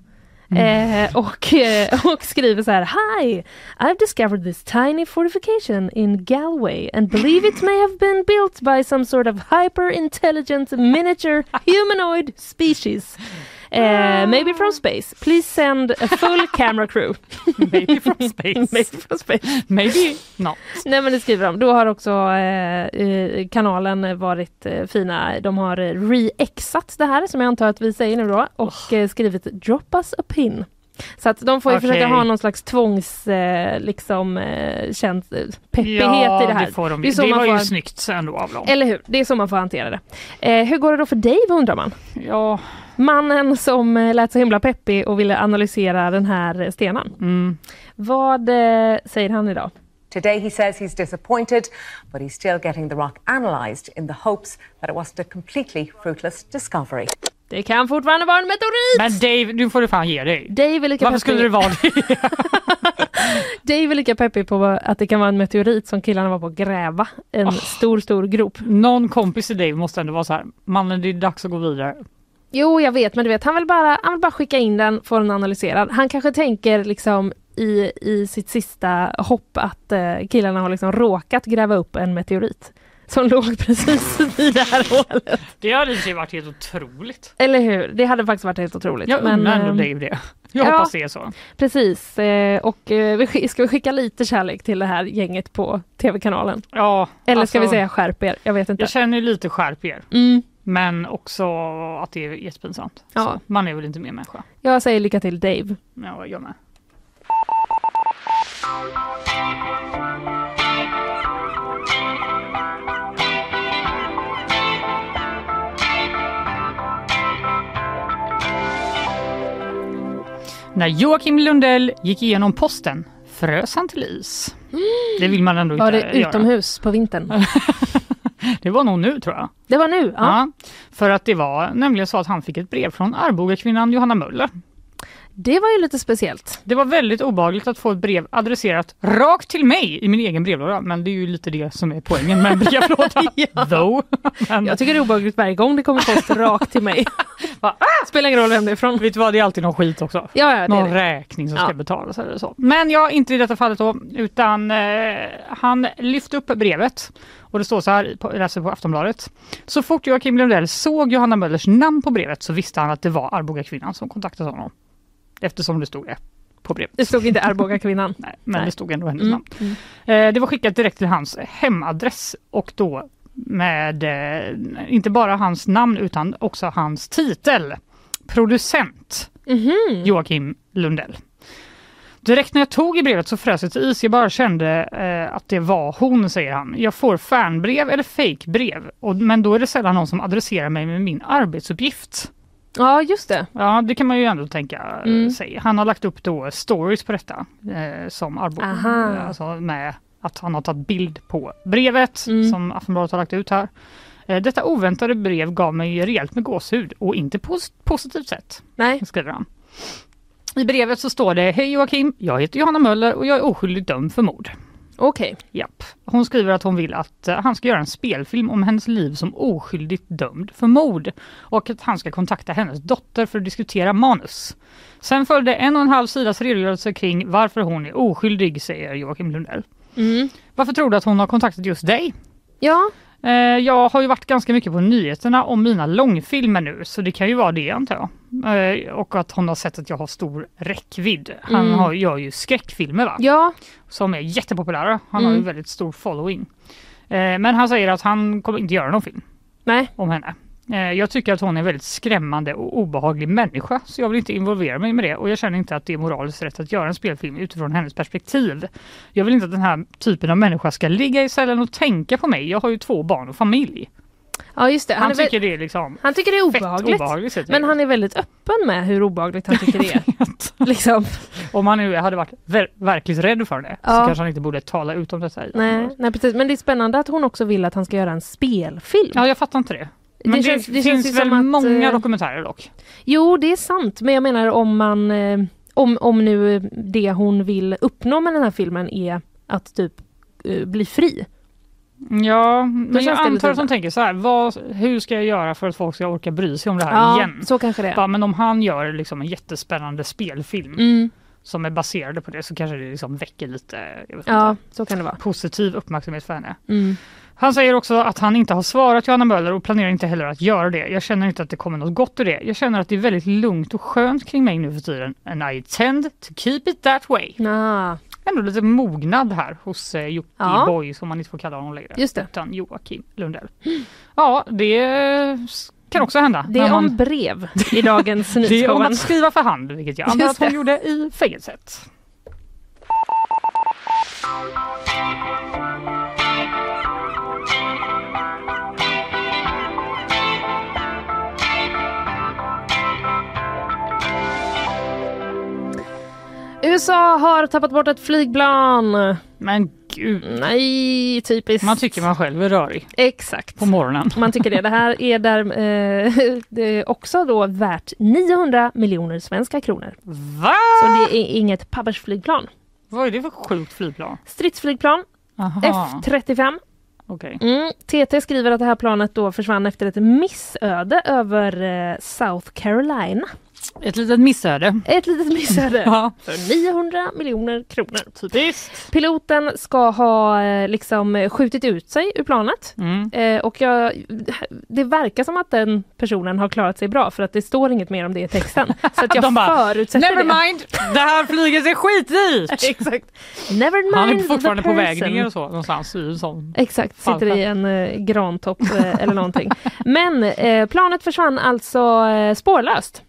Mm. Eh, och, eh, och skriver så här Hi! I've discovered this tiny fortification in Galway and believe it may have been built by some sort of hyper intelligent miniature humanoid species. Eh, maybe from space. Please send a full camera crew. [laughs] Maybe from [laughs] space. maybe from space. Maybe not. Nej men det skriver de. Då har också eh, eh, kanalen varit eh, fina. De har re-exat det här som jag antar att vi säger nu då och eh, skrivit drop us a pin. Så att de får ju Okej. försöka ha någon slags tvångs eh, liksom eh, känt, eh, peppighet Ja, i det här. det får de. är Det, så man var får- ju snyggt ändå av dem. Eller hur? Det är så man får hantera det. Eh, hur går det då för Dave undrar man? Ja. Mannen som eh, lät så himla peppig och ville analysera den här stenen. Mm. Vad eh, säger han idag? Today he says he's disappointed, but he's still getting the rock analysed in the hopes that it wasn't a completely fruitless discovery. Det kan fortfarande vara en meteorit! Men Dave, nu får du fan ge dig. Dave är lika Varför skulle det vara det? [laughs] Dave är lika peppig på att det kan vara en meteorit som killarna var på att gräva. En stor, stor grop. Någon kompis till Dave måste ändå vara så här, mannen det är dags att gå vidare. Jo, jag vet, men du vet, han vill bara, han vill bara skicka in den, få den analyserad. Han kanske tänker liksom i, i sitt sista hopp att eh, killarna har liksom råkat gräva upp en meteorit som [laughs] låg precis i det här hålet. Det hade sig varit helt otroligt. Eller hur? Det hade faktiskt varit helt otroligt. Jag undrar ändå ehm, Dave det. Jag ja. hoppas det är så. Precis, eh, och eh, vi ska vi skicka lite kärlek till det här gänget på TV-kanalen? Ja, Eller ska vi alltså, säga skärp er? Jag vet inte. Jag känner lite skärp er. Mm. Men också att det är jättepinsamt. Ja. Så man är väl inte mer människa. Jag säger lycka till Dave. Ja, jag med. När Joakim Lundell gick igenom posten frös han till is. Det vill man ändå Var inte det göra. utomhus på vintern? [laughs] Det var nog nu tror jag. Det var nu? Ja. Ja, för att det var nämligen så att han fick ett brev från Arboga-kvinnan Johanna Möller. Det var ju lite speciellt. Det var väldigt obehagligt att få ett brev adresserat rakt till mig i min egen brevlåda. Men det är ju lite det som är poängen med en brevlåda. [laughs] Though. Men, Jag tycker det är obehagligt varje gång det kommer post rakt till mig. [laughs] Va? [laughs] Spelar ingen roll vem det är ifrån. vet du vad, det är alltid någon skit också. Ja, ja, någon räkning som Ja. ska betalas eller så. Men ja, inte i detta fallet då, utan eh, han lyfte upp brevet och det står så här, jag läser på Aftonbladet. Så fort Joakim Lundell såg Johanna Möllers namn på brevet så visste han att det var Arboga-kvinnan som kontaktade honom. Eftersom det stod det på brevet. Det stod inte Arboga kvinnan. [laughs] Nej, men Nej. det stod ändå hennes Mm, namn. Eh, det var skickat direkt till hans hemadress och då med eh, inte bara hans namn utan också hans titel. Producent Mhm. Joakim Lundell. Direkt när jag tog i brevet så frös det till is. Jag bara kände eh, att det var hon, säger han. Jag får fanbrev eller fejkbrev, men då är det sällan någon som adresserar mig med min arbetsuppgift. Ja, just det. Ja, det kan man ju ändå tänka Mm. sig. Han har lagt upp då stories på detta eh, som Arbo, eh, alltså med att han har tagit bild på brevet Mm. som Aftonbladet har lagt ut här. Eh, detta oväntade brev gav mig rejält med gåshud och inte på positivt sätt, Nej. skriver han. I brevet så står det Hej Joakim, jag heter Johanna Möller och jag är oskyldigt dömd för mord. Okej. Japp. Hon skriver att hon vill att eh, han ska göra en spelfilm om hennes liv som oskyldigt dömd för mord och att han ska kontakta hennes dotter för att diskutera manus. Sen följde en och en halv sidas redogörelse kring varför hon är oskyldig, säger Joakim Lundell. Mm. Varför tror du att hon har kontaktat just dig? Ja, jag har ju varit ganska mycket på nyheterna om mina långfilmer nu, så det kan ju vara det antar jag. Eh, och att hon har sett att jag har stor räckvidd. Han Mm. har, gör ju skräckfilmer va? ja. som är jättepopulära. Han har ju Mm. väldigt stor following. Eh, men han säger att han kommer inte göra någon film Nej. om henne. Eh, jag tycker att hon är en väldigt skrämmande och obehaglig människa så jag vill inte involvera mig med det och jag känner inte att det är moraliskt rätt att göra en spelfilm utifrån hennes perspektiv. Jag vill inte att den här typen av människa ska ligga i cellen och tänka på mig. Jag har ju två barn och familj. Ja, just det. Han, Han, tycker det är liksom han tycker det är obehagligt. obehagligt. Men han är väldigt öppen med hur obehagligt han tycker det är. [laughs] liksom. Om han nu hade varit ver- verkligt rädd för det så Ja. kanske han inte borde tala ut om detta. Nej, nej, precis. Men det är spännande att hon också vill att han ska göra en spelfilm. Ja, jag fattar inte det. Men det, känns- det finns väl att, många eh, dokumentärer dock. Jo, det är sant. Men jag menar om man eh, om, om nu det hon vill uppnå med den här filmen är att typ eh, bli fri. Ja, men jag det antar att de illa. tänker så här, vad, hur ska jag göra för att folk ska orka bry sig om det här Ja, igen? så kanske det. Ja, men om han gör liksom en jättespännande spelfilm Mm. som är baserade på det så kanske det liksom väcker lite Ja, inte, så kan det vara. positiv uppmärksamhet för henne. Mm. Han säger också att han inte har svarat Johanna Möller och planerar inte heller att göra det. Jag känner inte att det kommer något gott ur det. Jag känner att det är väldigt lugnt och skönt kring mig nu för tiden. And I tend to keep it that way. Ah, Ändå lite mognad här hos eh, Jocke Ja. Boy som man inte får kalla honom längre. Just det. Utan Joakim Lundell. Ja, det kan också hända. det är man- om brev i [laughs] dagens det är om nyhetsshowen. att skriva för hand, vilket jag antar att hon gjorde i fängelset. USA har tappat bort ett flygplan. Men gud, Nej, typiskt. man tycker man själv är rörig Exakt. på morgonen. [laughs] Man tycker det. Det här är där, eh, [laughs] det är också då värt 900 miljoner svenska kronor. Va? Så det är inget pappersflygplan. Vad är det för sjukt flygplan? Stridsflygplan Aha. F35. Okej. Mm. TT skriver att det här planet då försvann efter ett missöde över eh, South Carolina. Ett litet missöde. Ett litet missöde [laughs] Ja, för 900 miljoner kronor. typiskt. Piloten ska ha eh, liksom skjutit ut sig ur planet. Mm. Eh, och jag, det verkar som att den personen har klarat sig bra för att det står inget mer om det i texten. [laughs] Så att jag De bara, förutsätter Never det. mind, det här flyget är skitdyrt! [laughs] Exakt. Never mind Han är fortfarande på väg ner och så någonstans i en sån. Exakt, sitter i en eh, grantopp eh, eller någonting. Men eh, planet försvann alltså eh, spårlöst.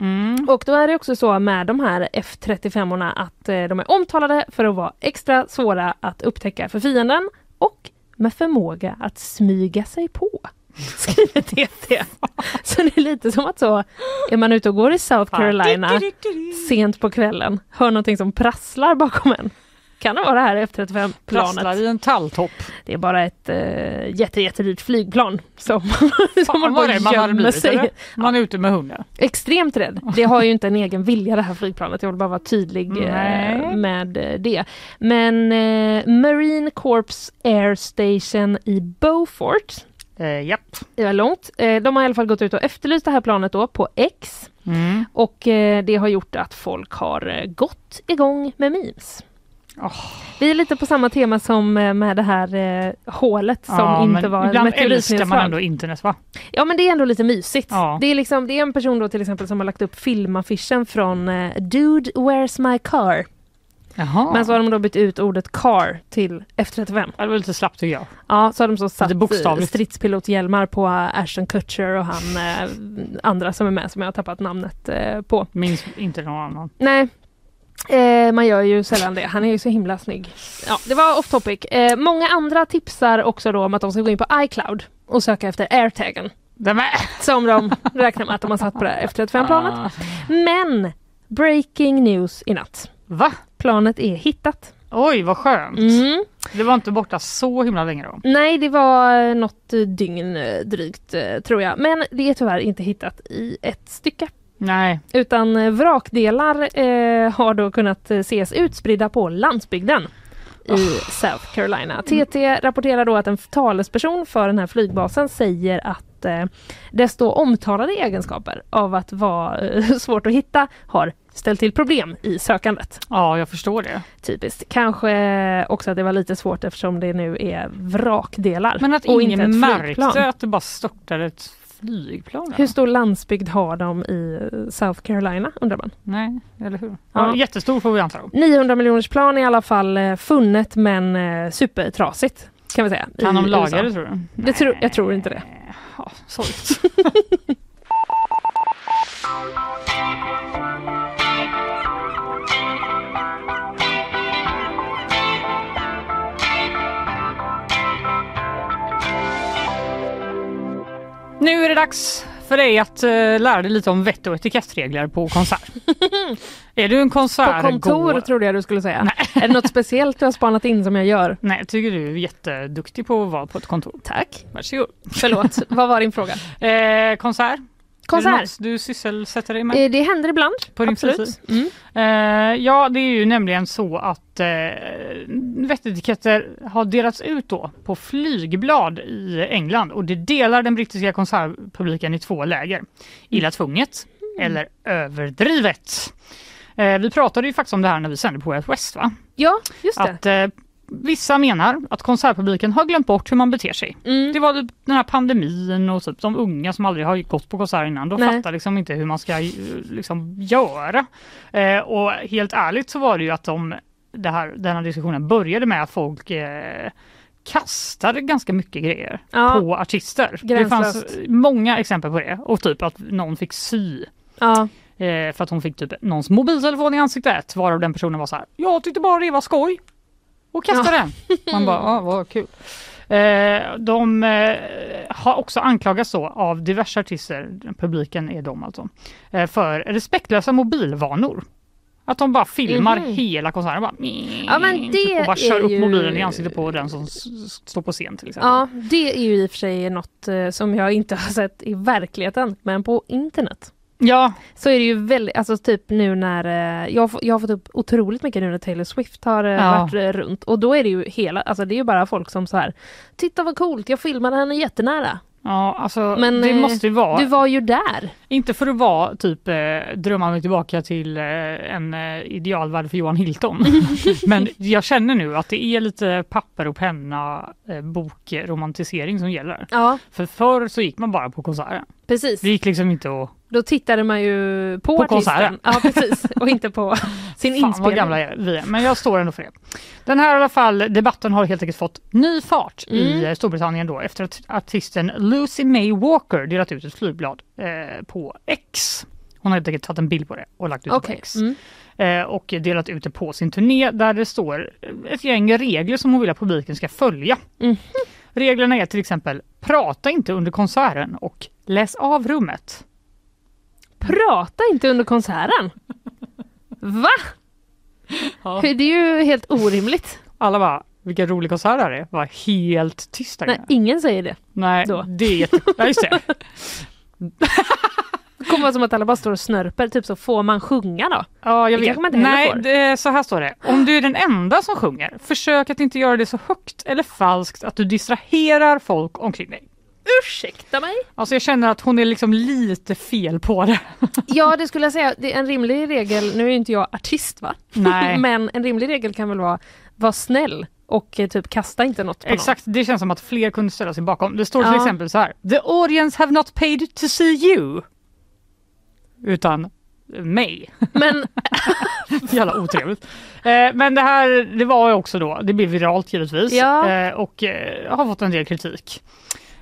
Mm. Och då är det också så med de här F35orna att eh, de är omtalade för att vara extra svåra att upptäcka för fienden och med förmåga att smyga sig på. [laughs] Skriver TT. Så det är lite som att så är man ute och går i South Carolina sent på kvällen, hör någonting som prasslar bakom en. Kan det vara det här F35-planet? Prasslar i en talltopp. Det är bara ett äh, jätte, jättedyrt flygplan som, [laughs] som man gömma blivit, sig. eller? Man är ute med hunden. Extremt rädd. Det har ju inte en egen vilja det här flygplanet. Jag vill bara vara tydlig eh, Nej. med eh, det. Men eh, Marine Corps Air Station i Beaufort Eh, japp. det var långt. Eh, De har i alla fall gått ut och efterlyst det här planet då på X. Mm. Och eh, det har gjort att folk har gått igång med memes. Vi är lite på samma tema som eh, med det här eh, hålet som Ja, inte var ibland älskar man ändå internet va? Ja men det är ändå lite mysigt. Ja. Det, är liksom, det är en person då till exempel som har lagt upp filmaffischen från eh, Dude Where's My Car. Jaha. Men så har de då bytt ut ordet car till F35. Ja, det var lite slappt tycker jag. Ja, så har de så satt eh, stridspilothjälmar på eh, Ashton Kutcher och han eh, andra som är med som jag har tappat namnet eh, på. Minns inte någon annan. Nej, eh, man gör ju sällan det. Han är ju så himla snygg. Ja, det var off topic. Eh, många andra tipsar också då om att de ska gå in på iCloud och söka efter airtagen. Som de räknar med att de har satt på det här F35-planet. Ah. Men breaking news i natt. Va? Planet är hittat. Oj, vad skönt. Mm. Det var inte borta så himla länge då. Nej, det var något dygn eh, drygt eh, tror jag. Men det är tyvärr inte hittat i ett stycke. Nej. Utan eh, vrakdelar eh, har då kunnat eh, ses utspridda på landsbygden i South Carolina. TT rapporterar då att en talesperson för den här flygbasen säger att eh, desto omtalade egenskaper av att vara eh, [laughs] svårt att hitta har ställt till problem i sökandet. Ja, jag förstår det. Typiskt. Kanske också att det var lite svårt eftersom det nu är vrakdelar. Men att ingen märkte att det bara störtade ett flygplan. Hur stor landsbygd har de i South Carolina undrar man? Nej, eller hur? Ja. Jättestor får vi anta då. 900 miljoners plan i alla fall eh, funnet men eh, supertrasigt kan vi säga. Kan de laga det tror du? Det tror, jag tror inte det. Ja, sorgligt. [laughs] Nu är det dags för dig att uh, lära dig lite om vett och etikettregler på konsert. [laughs] är du en På konsert kontor trodde jag du skulle säga. Är det något speciellt du har spanat in som jag gör? Nej, jag tycker du är jätteduktig på att vara på ett kontor. Tack. Varsågod. Förlåt, [laughs] vad var din fråga? Eh, konsert? Konsert. Du sysselsätter dig med? Eh, Det händer ibland. På din absolut. Mm. Eh, ja, det är ju nämligen så att eh, vettetiketter har delats ut då på flygblad i England och det delar den brittiska konsertpubliken i två läger. Illa tvunget eller överdrivet. Eh, vi pratade ju faktiskt om det här när vi sände på West va? Ja, just det. Att vissa menar att konsertpubliken har glömt bort hur man beter sig. Mm. Det var typ den här pandemin och typ de unga som aldrig har gått på konsert innan. De Nej. fattar liksom inte hur man ska eh, liksom göra. Eh, och helt ärligt så var det ju att de, det här, den här diskussionen började med att folk eh, kastade ganska mycket grejer Ja. på artister. Det fanns Gränslöst. många exempel på det och typ att någon fick sy Ja. Eh, för att hon fick typ någons mobiltelefon i ansiktet varav den personen var så här. Jag tyckte bara det var skoj. Och kastade Ja. den. Man bara, ja vad kul. Eh, de eh, har också anklagats då av diverse artister, publiken är de alltså, eh, för respektlösa mobilvanor. Att de bara filmar Mhm. hela konserten. Bara, Ja, men det och bara kör upp ju- mobilen i ansiktet på den som står på scen till exempel. ja, det är ju i och för sig något eh, som jag inte har sett i verkligheten, men på internet. Ja. Så är det ju väldigt, alltså typ nu när, eh, jag, jag har fått upp otroligt mycket nu när Taylor Swift har eh, Ja. varit eh, runt och då är det ju hela, alltså det är ju bara folk som så här Titta vad coolt, jag filmade henne jättenära. Ja, alltså Men det måste ju vara... du var ju där. Inte för att vara typ eh, drömma mig tillbaka till eh, en eh, idealvärld för Johan Hilton. [laughs] Men jag känner nu att det är lite papper och penna eh, bokromantisering som gäller. Ja, För förr så gick man bara på konserten. precis. Det gick liksom inte att... Då tittade man ju på, På artisten. konserten. Ja, precis. [laughs] Och inte på sin Fan vad inspelning. gamla är vi är. Men jag står ändå för det. Den här i alla fall, debatten har helt enkelt fått ny fart i Mm. eh, Storbritannien då efter att artisten Lucy May Walker delat ut ett flygblad eh, på X. Hon har helt enkelt tagit en bild på det och lagt ut det på. X. Mm. Eh, och delat ut det på sin turné där det står ett gäng regler som hon vill att publiken ska följa. Mhm. Reglerna är till exempel prata inte under konserten och läs av rummet. Prata inte under konserten. Va? Ja. Det är ju helt orimligt. Alla bara, vilken rolig konsert det här är. Var helt tyst där Nej, ingen säger det. Nej, då. det är jätte... Ja, just det. Det [laughs] kommer vara som att alla bara står och snörper, typ så får man sjunga då? Ja, jag Det vet. man inte Nej, det, så här står det. Om du är den enda som sjunger, försök att inte göra det så högt eller falskt att du distraherar folk omkring dig. Ursäkta mig? Alltså jag känner att hon är liksom lite fel på det. [laughs] Ja, det skulle jag säga. Det är en rimlig regel, nu är inte jag artist va? Nej. [laughs] Men en rimlig regel kan väl vara, var snäll och eh, typ kasta inte något på Exakt, det känns som att fler kunde ställa sig bakom. Det står till Ja. exempel så här. The audience have not paid to see you. Utan mig. [laughs] Men Jävla otrevligt. Eh, men det här, det var ju också då, det blev viralt givetvis Ja. eh, och eh, har fått en del kritik.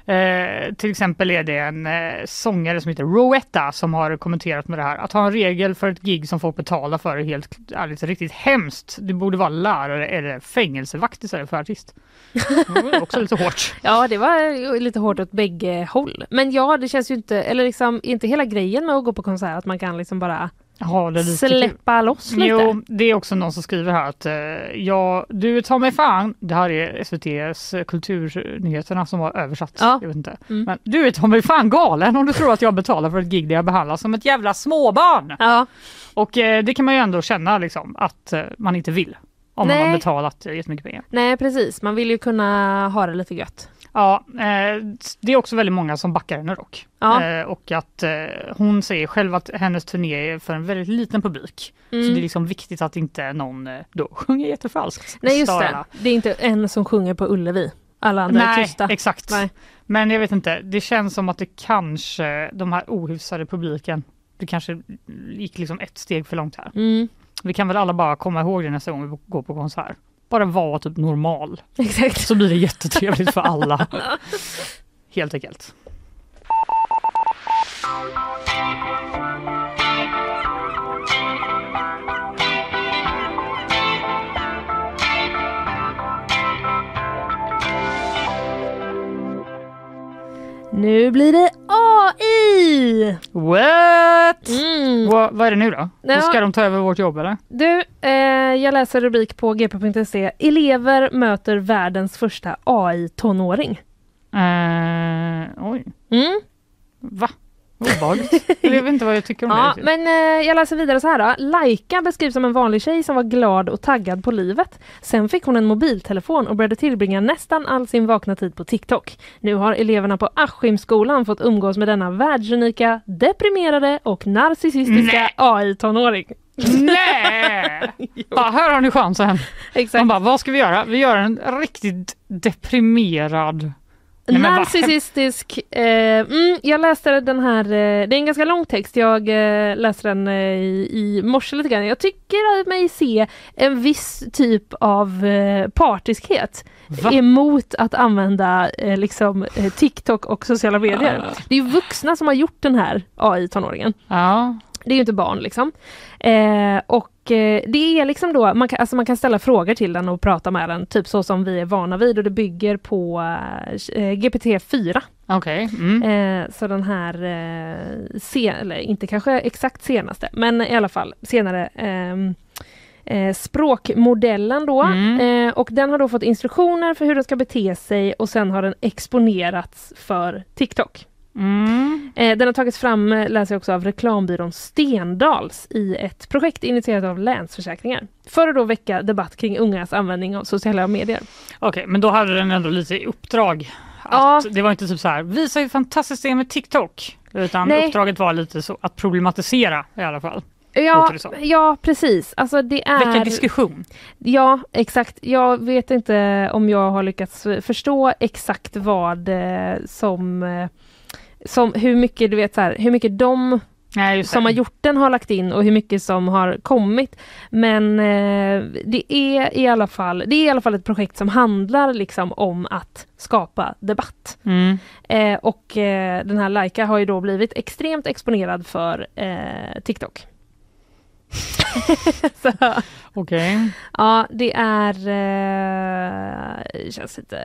Eh, till exempel är det en eh, sångare som heter Rowetta som har kommenterat med det här. Att ha en regel för ett gig som folk betalar för är helt ärligt riktigt hemskt. Det borde vara lärare eller fängelsevakt istället för artist. Det var också lite hårt. [laughs] Ja, det var lite hårt åt bägge håll. Men ja, det känns ju inte, eller liksom inte hela grejen med att gå på konsert att man kan liksom bara det lite kul. släppa loss lite. Jo, det är också någon som skriver här att eh, ja, du tar mig fan. Det här är SVTs eh, kulturnyheterna som har översatt. Ja. Jag vet inte. Mm. Men du är ta mig fan galen om du tror att jag betalar för ett gig där jag behandlas som ett jävla småbarn. Ja. Och eh, det kan man ju ändå känna liksom att eh, man inte vill. Om man Nej. har betalat jättemycket pengar. Nej, precis. Man vill ju kunna ha det lite gött. Ja, eh, det är också väldigt många som backar henne dock. Ja. Eh, och att eh, hon säger själv att hennes turné är för en väldigt liten publik. Mm. Så det är liksom viktigt att inte någon då sjunger jättefalskt. Nej, just Stör det. Det är inte en som sjunger på Ullevi. Alla andra är Nej, tysta. exakt. Nej. Men jag vet inte, det känns som att det kanske, de här ohyfsade publiken, det kanske gick liksom ett steg för långt här. Mm. Vi kan väl alla bara komma ihåg det nästa gång vi går på konsert. Bara vara typ normal. [laughs] Exakt. Så blir det jättetrevligt för alla. Helt enkelt. Nu blir det AI! What? Mm. Vad, vad är det nu då? Ja. Ska de ta över vårt jobb eller? Du, eh, jag läser rubrik på gp.se. Elever möter världens första AI-tonåring. Eh, oj, Mm. va? Obehagligt. [laughs] jag vet inte vad jag tycker om det. Ja, riktigt. men eh, jag läser vidare så här då. Laika beskrivs som en vanlig tjej som var glad och taggad på livet. Sen fick hon en mobiltelefon och började tillbringa nästan all sin vakna tid på TikTok. Nu har eleverna på Askimskolan fått umgås med denna världsunika, deprimerade och narcissistiska. AI-tonåring. Nej! [laughs] ja, här har ni chansen. Exakt. Man bara, vad ska vi göra? Vi gör en riktigt deprimerad... Nej, Narcissistisk. Eh, mm, jag läste den här, eh, det är en ganska lång text, jag eh, läste den eh, i, i morse lite grann. Jag tycker mig se en viss typ av eh, partiskhet Va? emot att använda eh, liksom, TikTok och sociala medier. Det är vuxna som har gjort den här AI-tonåringen. Ja. Det är ju inte barn liksom. Eh, och eh, det är liksom då, man kan, alltså man kan ställa frågor till den och prata med den, typ så som vi är vana vid och det bygger på eh, GPT-4. Okej. Mm. Eh, så den här, eh, se, eller inte kanske exakt senaste, men i alla fall senare ehm, eh, språkmodellen då. Mm. Eh, och den har då fått instruktioner för hur den ska bete sig och sen har den exponerats för TikTok. Mm. Eh, den har tagits fram, eh, läser jag också, av reklambyrån Stendals i ett projekt initierat av Länsförsäkringar. För att då väcka debatt kring ungas användning av sociala medier. Okej, men då hade den ändå lite i uppdrag. Ja. Att Det var inte typ så här, visa hur fantastiskt det är med TikTok. Utan Nej. uppdraget var lite så att problematisera i alla fall. Ja, ja precis. Alltså det är... Väcka diskussion. Ja, exakt. Jag vet inte om jag har lyckats förstå exakt vad eh, som, eh, som hur mycket du vet så här, hur mycket de just som har gjort den har lagt in och hur mycket som har kommit. Men eh, det är i alla fall det är i alla fall ett projekt som handlar liksom om att skapa debatt. Mm. Eh, och eh, den här Laika har ju då blivit extremt exponerad för eh, TikTok. [laughs] Okej. ja, det är... Eh, känns lite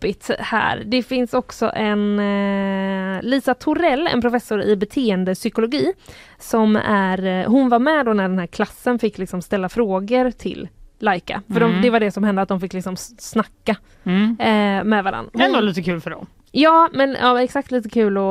deppigt här. Det finns också en eh, Lisa Torell, en professor i beteendepsykologi, som är, eh, hon var med då när den här klassen fick liksom ställa frågor till Laika. För Mm. de, det var det som hände, att de fick liksom snacka Mm. eh, med varandra. Hon- Ändå lite kul för dem. Ja, men ja, exakt lite kul att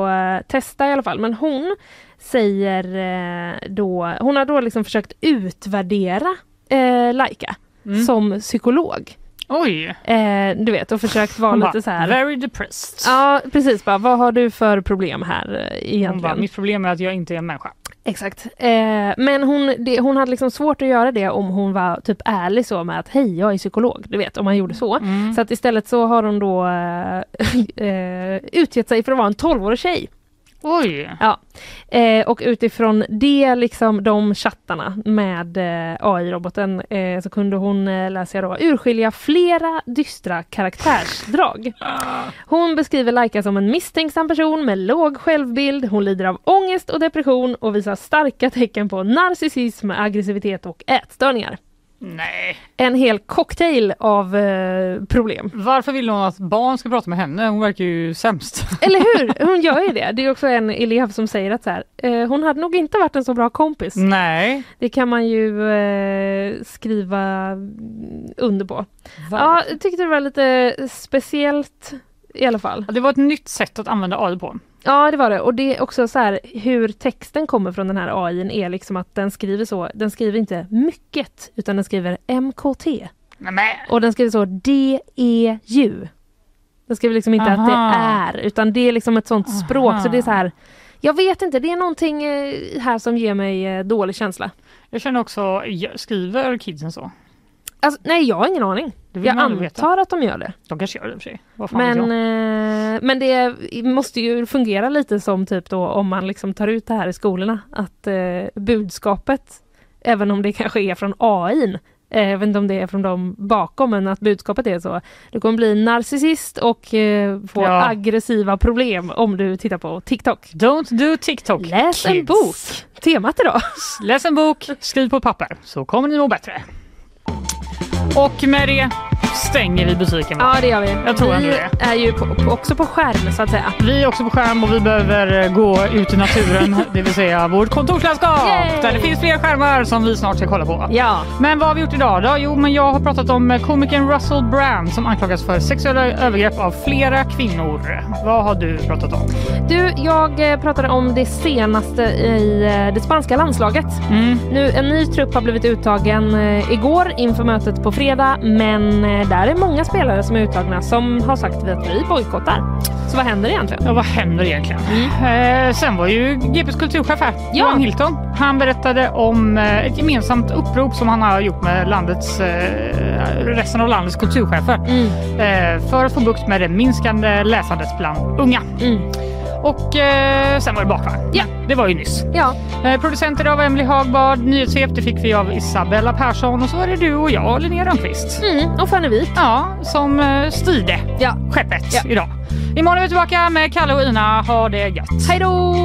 eh, testa i alla fall. Men hon säger eh, då, hon har då liksom försökt utvärdera eh, Laika Mm. som psykolog. Oj! Eh, du vet, och försökt vara lite så här. Very depressed. Ja, precis. Bara, vad har du för problem här eh, Hon bara, egentligen? mitt problem är att jag inte är en människa. Exakt. Eh, men hon, det, hon hade liksom svårt att göra det om hon var typ ärlig så med att hej, jag är psykolog. Du vet, om man gjorde så. Mm. Så att istället så har hon då eh, [laughs] eh, utgett sig för att vara en 12-årig tjej. Oj! Ja. Eh, och utifrån det, liksom de chattarna med eh, AI-roboten eh, så kunde hon, eh, läser jag då, urskilja flera dystra karaktärsdrag. Hon beskriver Laika som en misstänksam person med låg självbild, hon lider av ångest och depression och visar starka tecken på narcissism, aggressivitet och ätstörningar. Nej. En hel cocktail av eh, problem. Varför vill hon att barn ska prata med henne? Hon verkar ju sämst. [laughs] Eller hur? Hon gör ju det. Det är också en elev som säger att så här, eh, hon hade nog inte varit en så bra kompis. Nej. Det kan man ju eh, skriva under på. Ja, jag tyckte det var lite speciellt i alla fall. Det var ett nytt sätt att använda AI på. Ja, det var det. Och det är också så här hur texten kommer från den här AI är liksom att den skriver så. Den skriver inte mycket utan den skriver MKT. Nej, Och den skriver så DEU. Den skriver liksom inte att det Aha. är utan det är liksom ett sånt språk så det är så här jag vet inte, det är någonting eh, här som ger mig eh, dålig känsla. Jag känner också, skriver kidsen så? Alltså, nej, jag har ingen aning. Jag antar att de gör det. De kanske gör det i och för sig. Men, eh, men det måste ju fungera lite som typ då om man liksom tar ut det här i skolorna. Att eh, budskapet, även om det kanske är från AI, eh, jag vet inte om det är från dem bakom, men att budskapet är så. Du kommer bli narcissist och eh, få Ja. aggressiva problem om du tittar på TikTok. Don't do TikTok. Läs en kids. bok. Temat idag. Läs en bok, skriv på papper, så kommer ni må bättre. Och med det stänger vi butiken. Ja, det gör vi. Jag tror vi det. är ju på, på, också på skärm så att säga. Vi är också på skärm och vi behöver eh, gå ut i naturen, [laughs] det vill säga vårt kontorslandskap Yay! där det finns fler skärmar som vi snart ska kolla på. Ja. Men vad har vi gjort idag då? Jo, men jag har pratat om eh, komikern Russell Brand som anklagas för sexuella övergrepp av flera kvinnor. Vad har du pratat om? Du, jag eh, pratade om det senaste i det spanska landslaget. Mm. Nu, en ny trupp har blivit uttagen igår inför mötet på fredag, men där är många spelare som är uttagna som har sagt att vi bojkottar. Så vad händer egentligen? Ja, vad händer egentligen? Eh, sen var ju GPs kulturchef här, Johan Hilton. Han berättade om eh, ett gemensamt upprop som han har gjort med landets, eh, resten av landets kulturchefer eh, för att få bukt med det minskande läsandet bland unga. Och eh, sen var det bakvagn. Ja. Det var ju nyss. Ja. Eh, producenter av Emily Hagbard, nyhetschef det fick vi av Isabella Persson och så var det du och jag, Linnea Rönnqvist. Mm, och Fanny Wijk. Ja, som eh, styrde ja. skeppet Ja. idag. Imorgon är vi tillbaka med Kalle och Ina. Ha det gött. Hej då!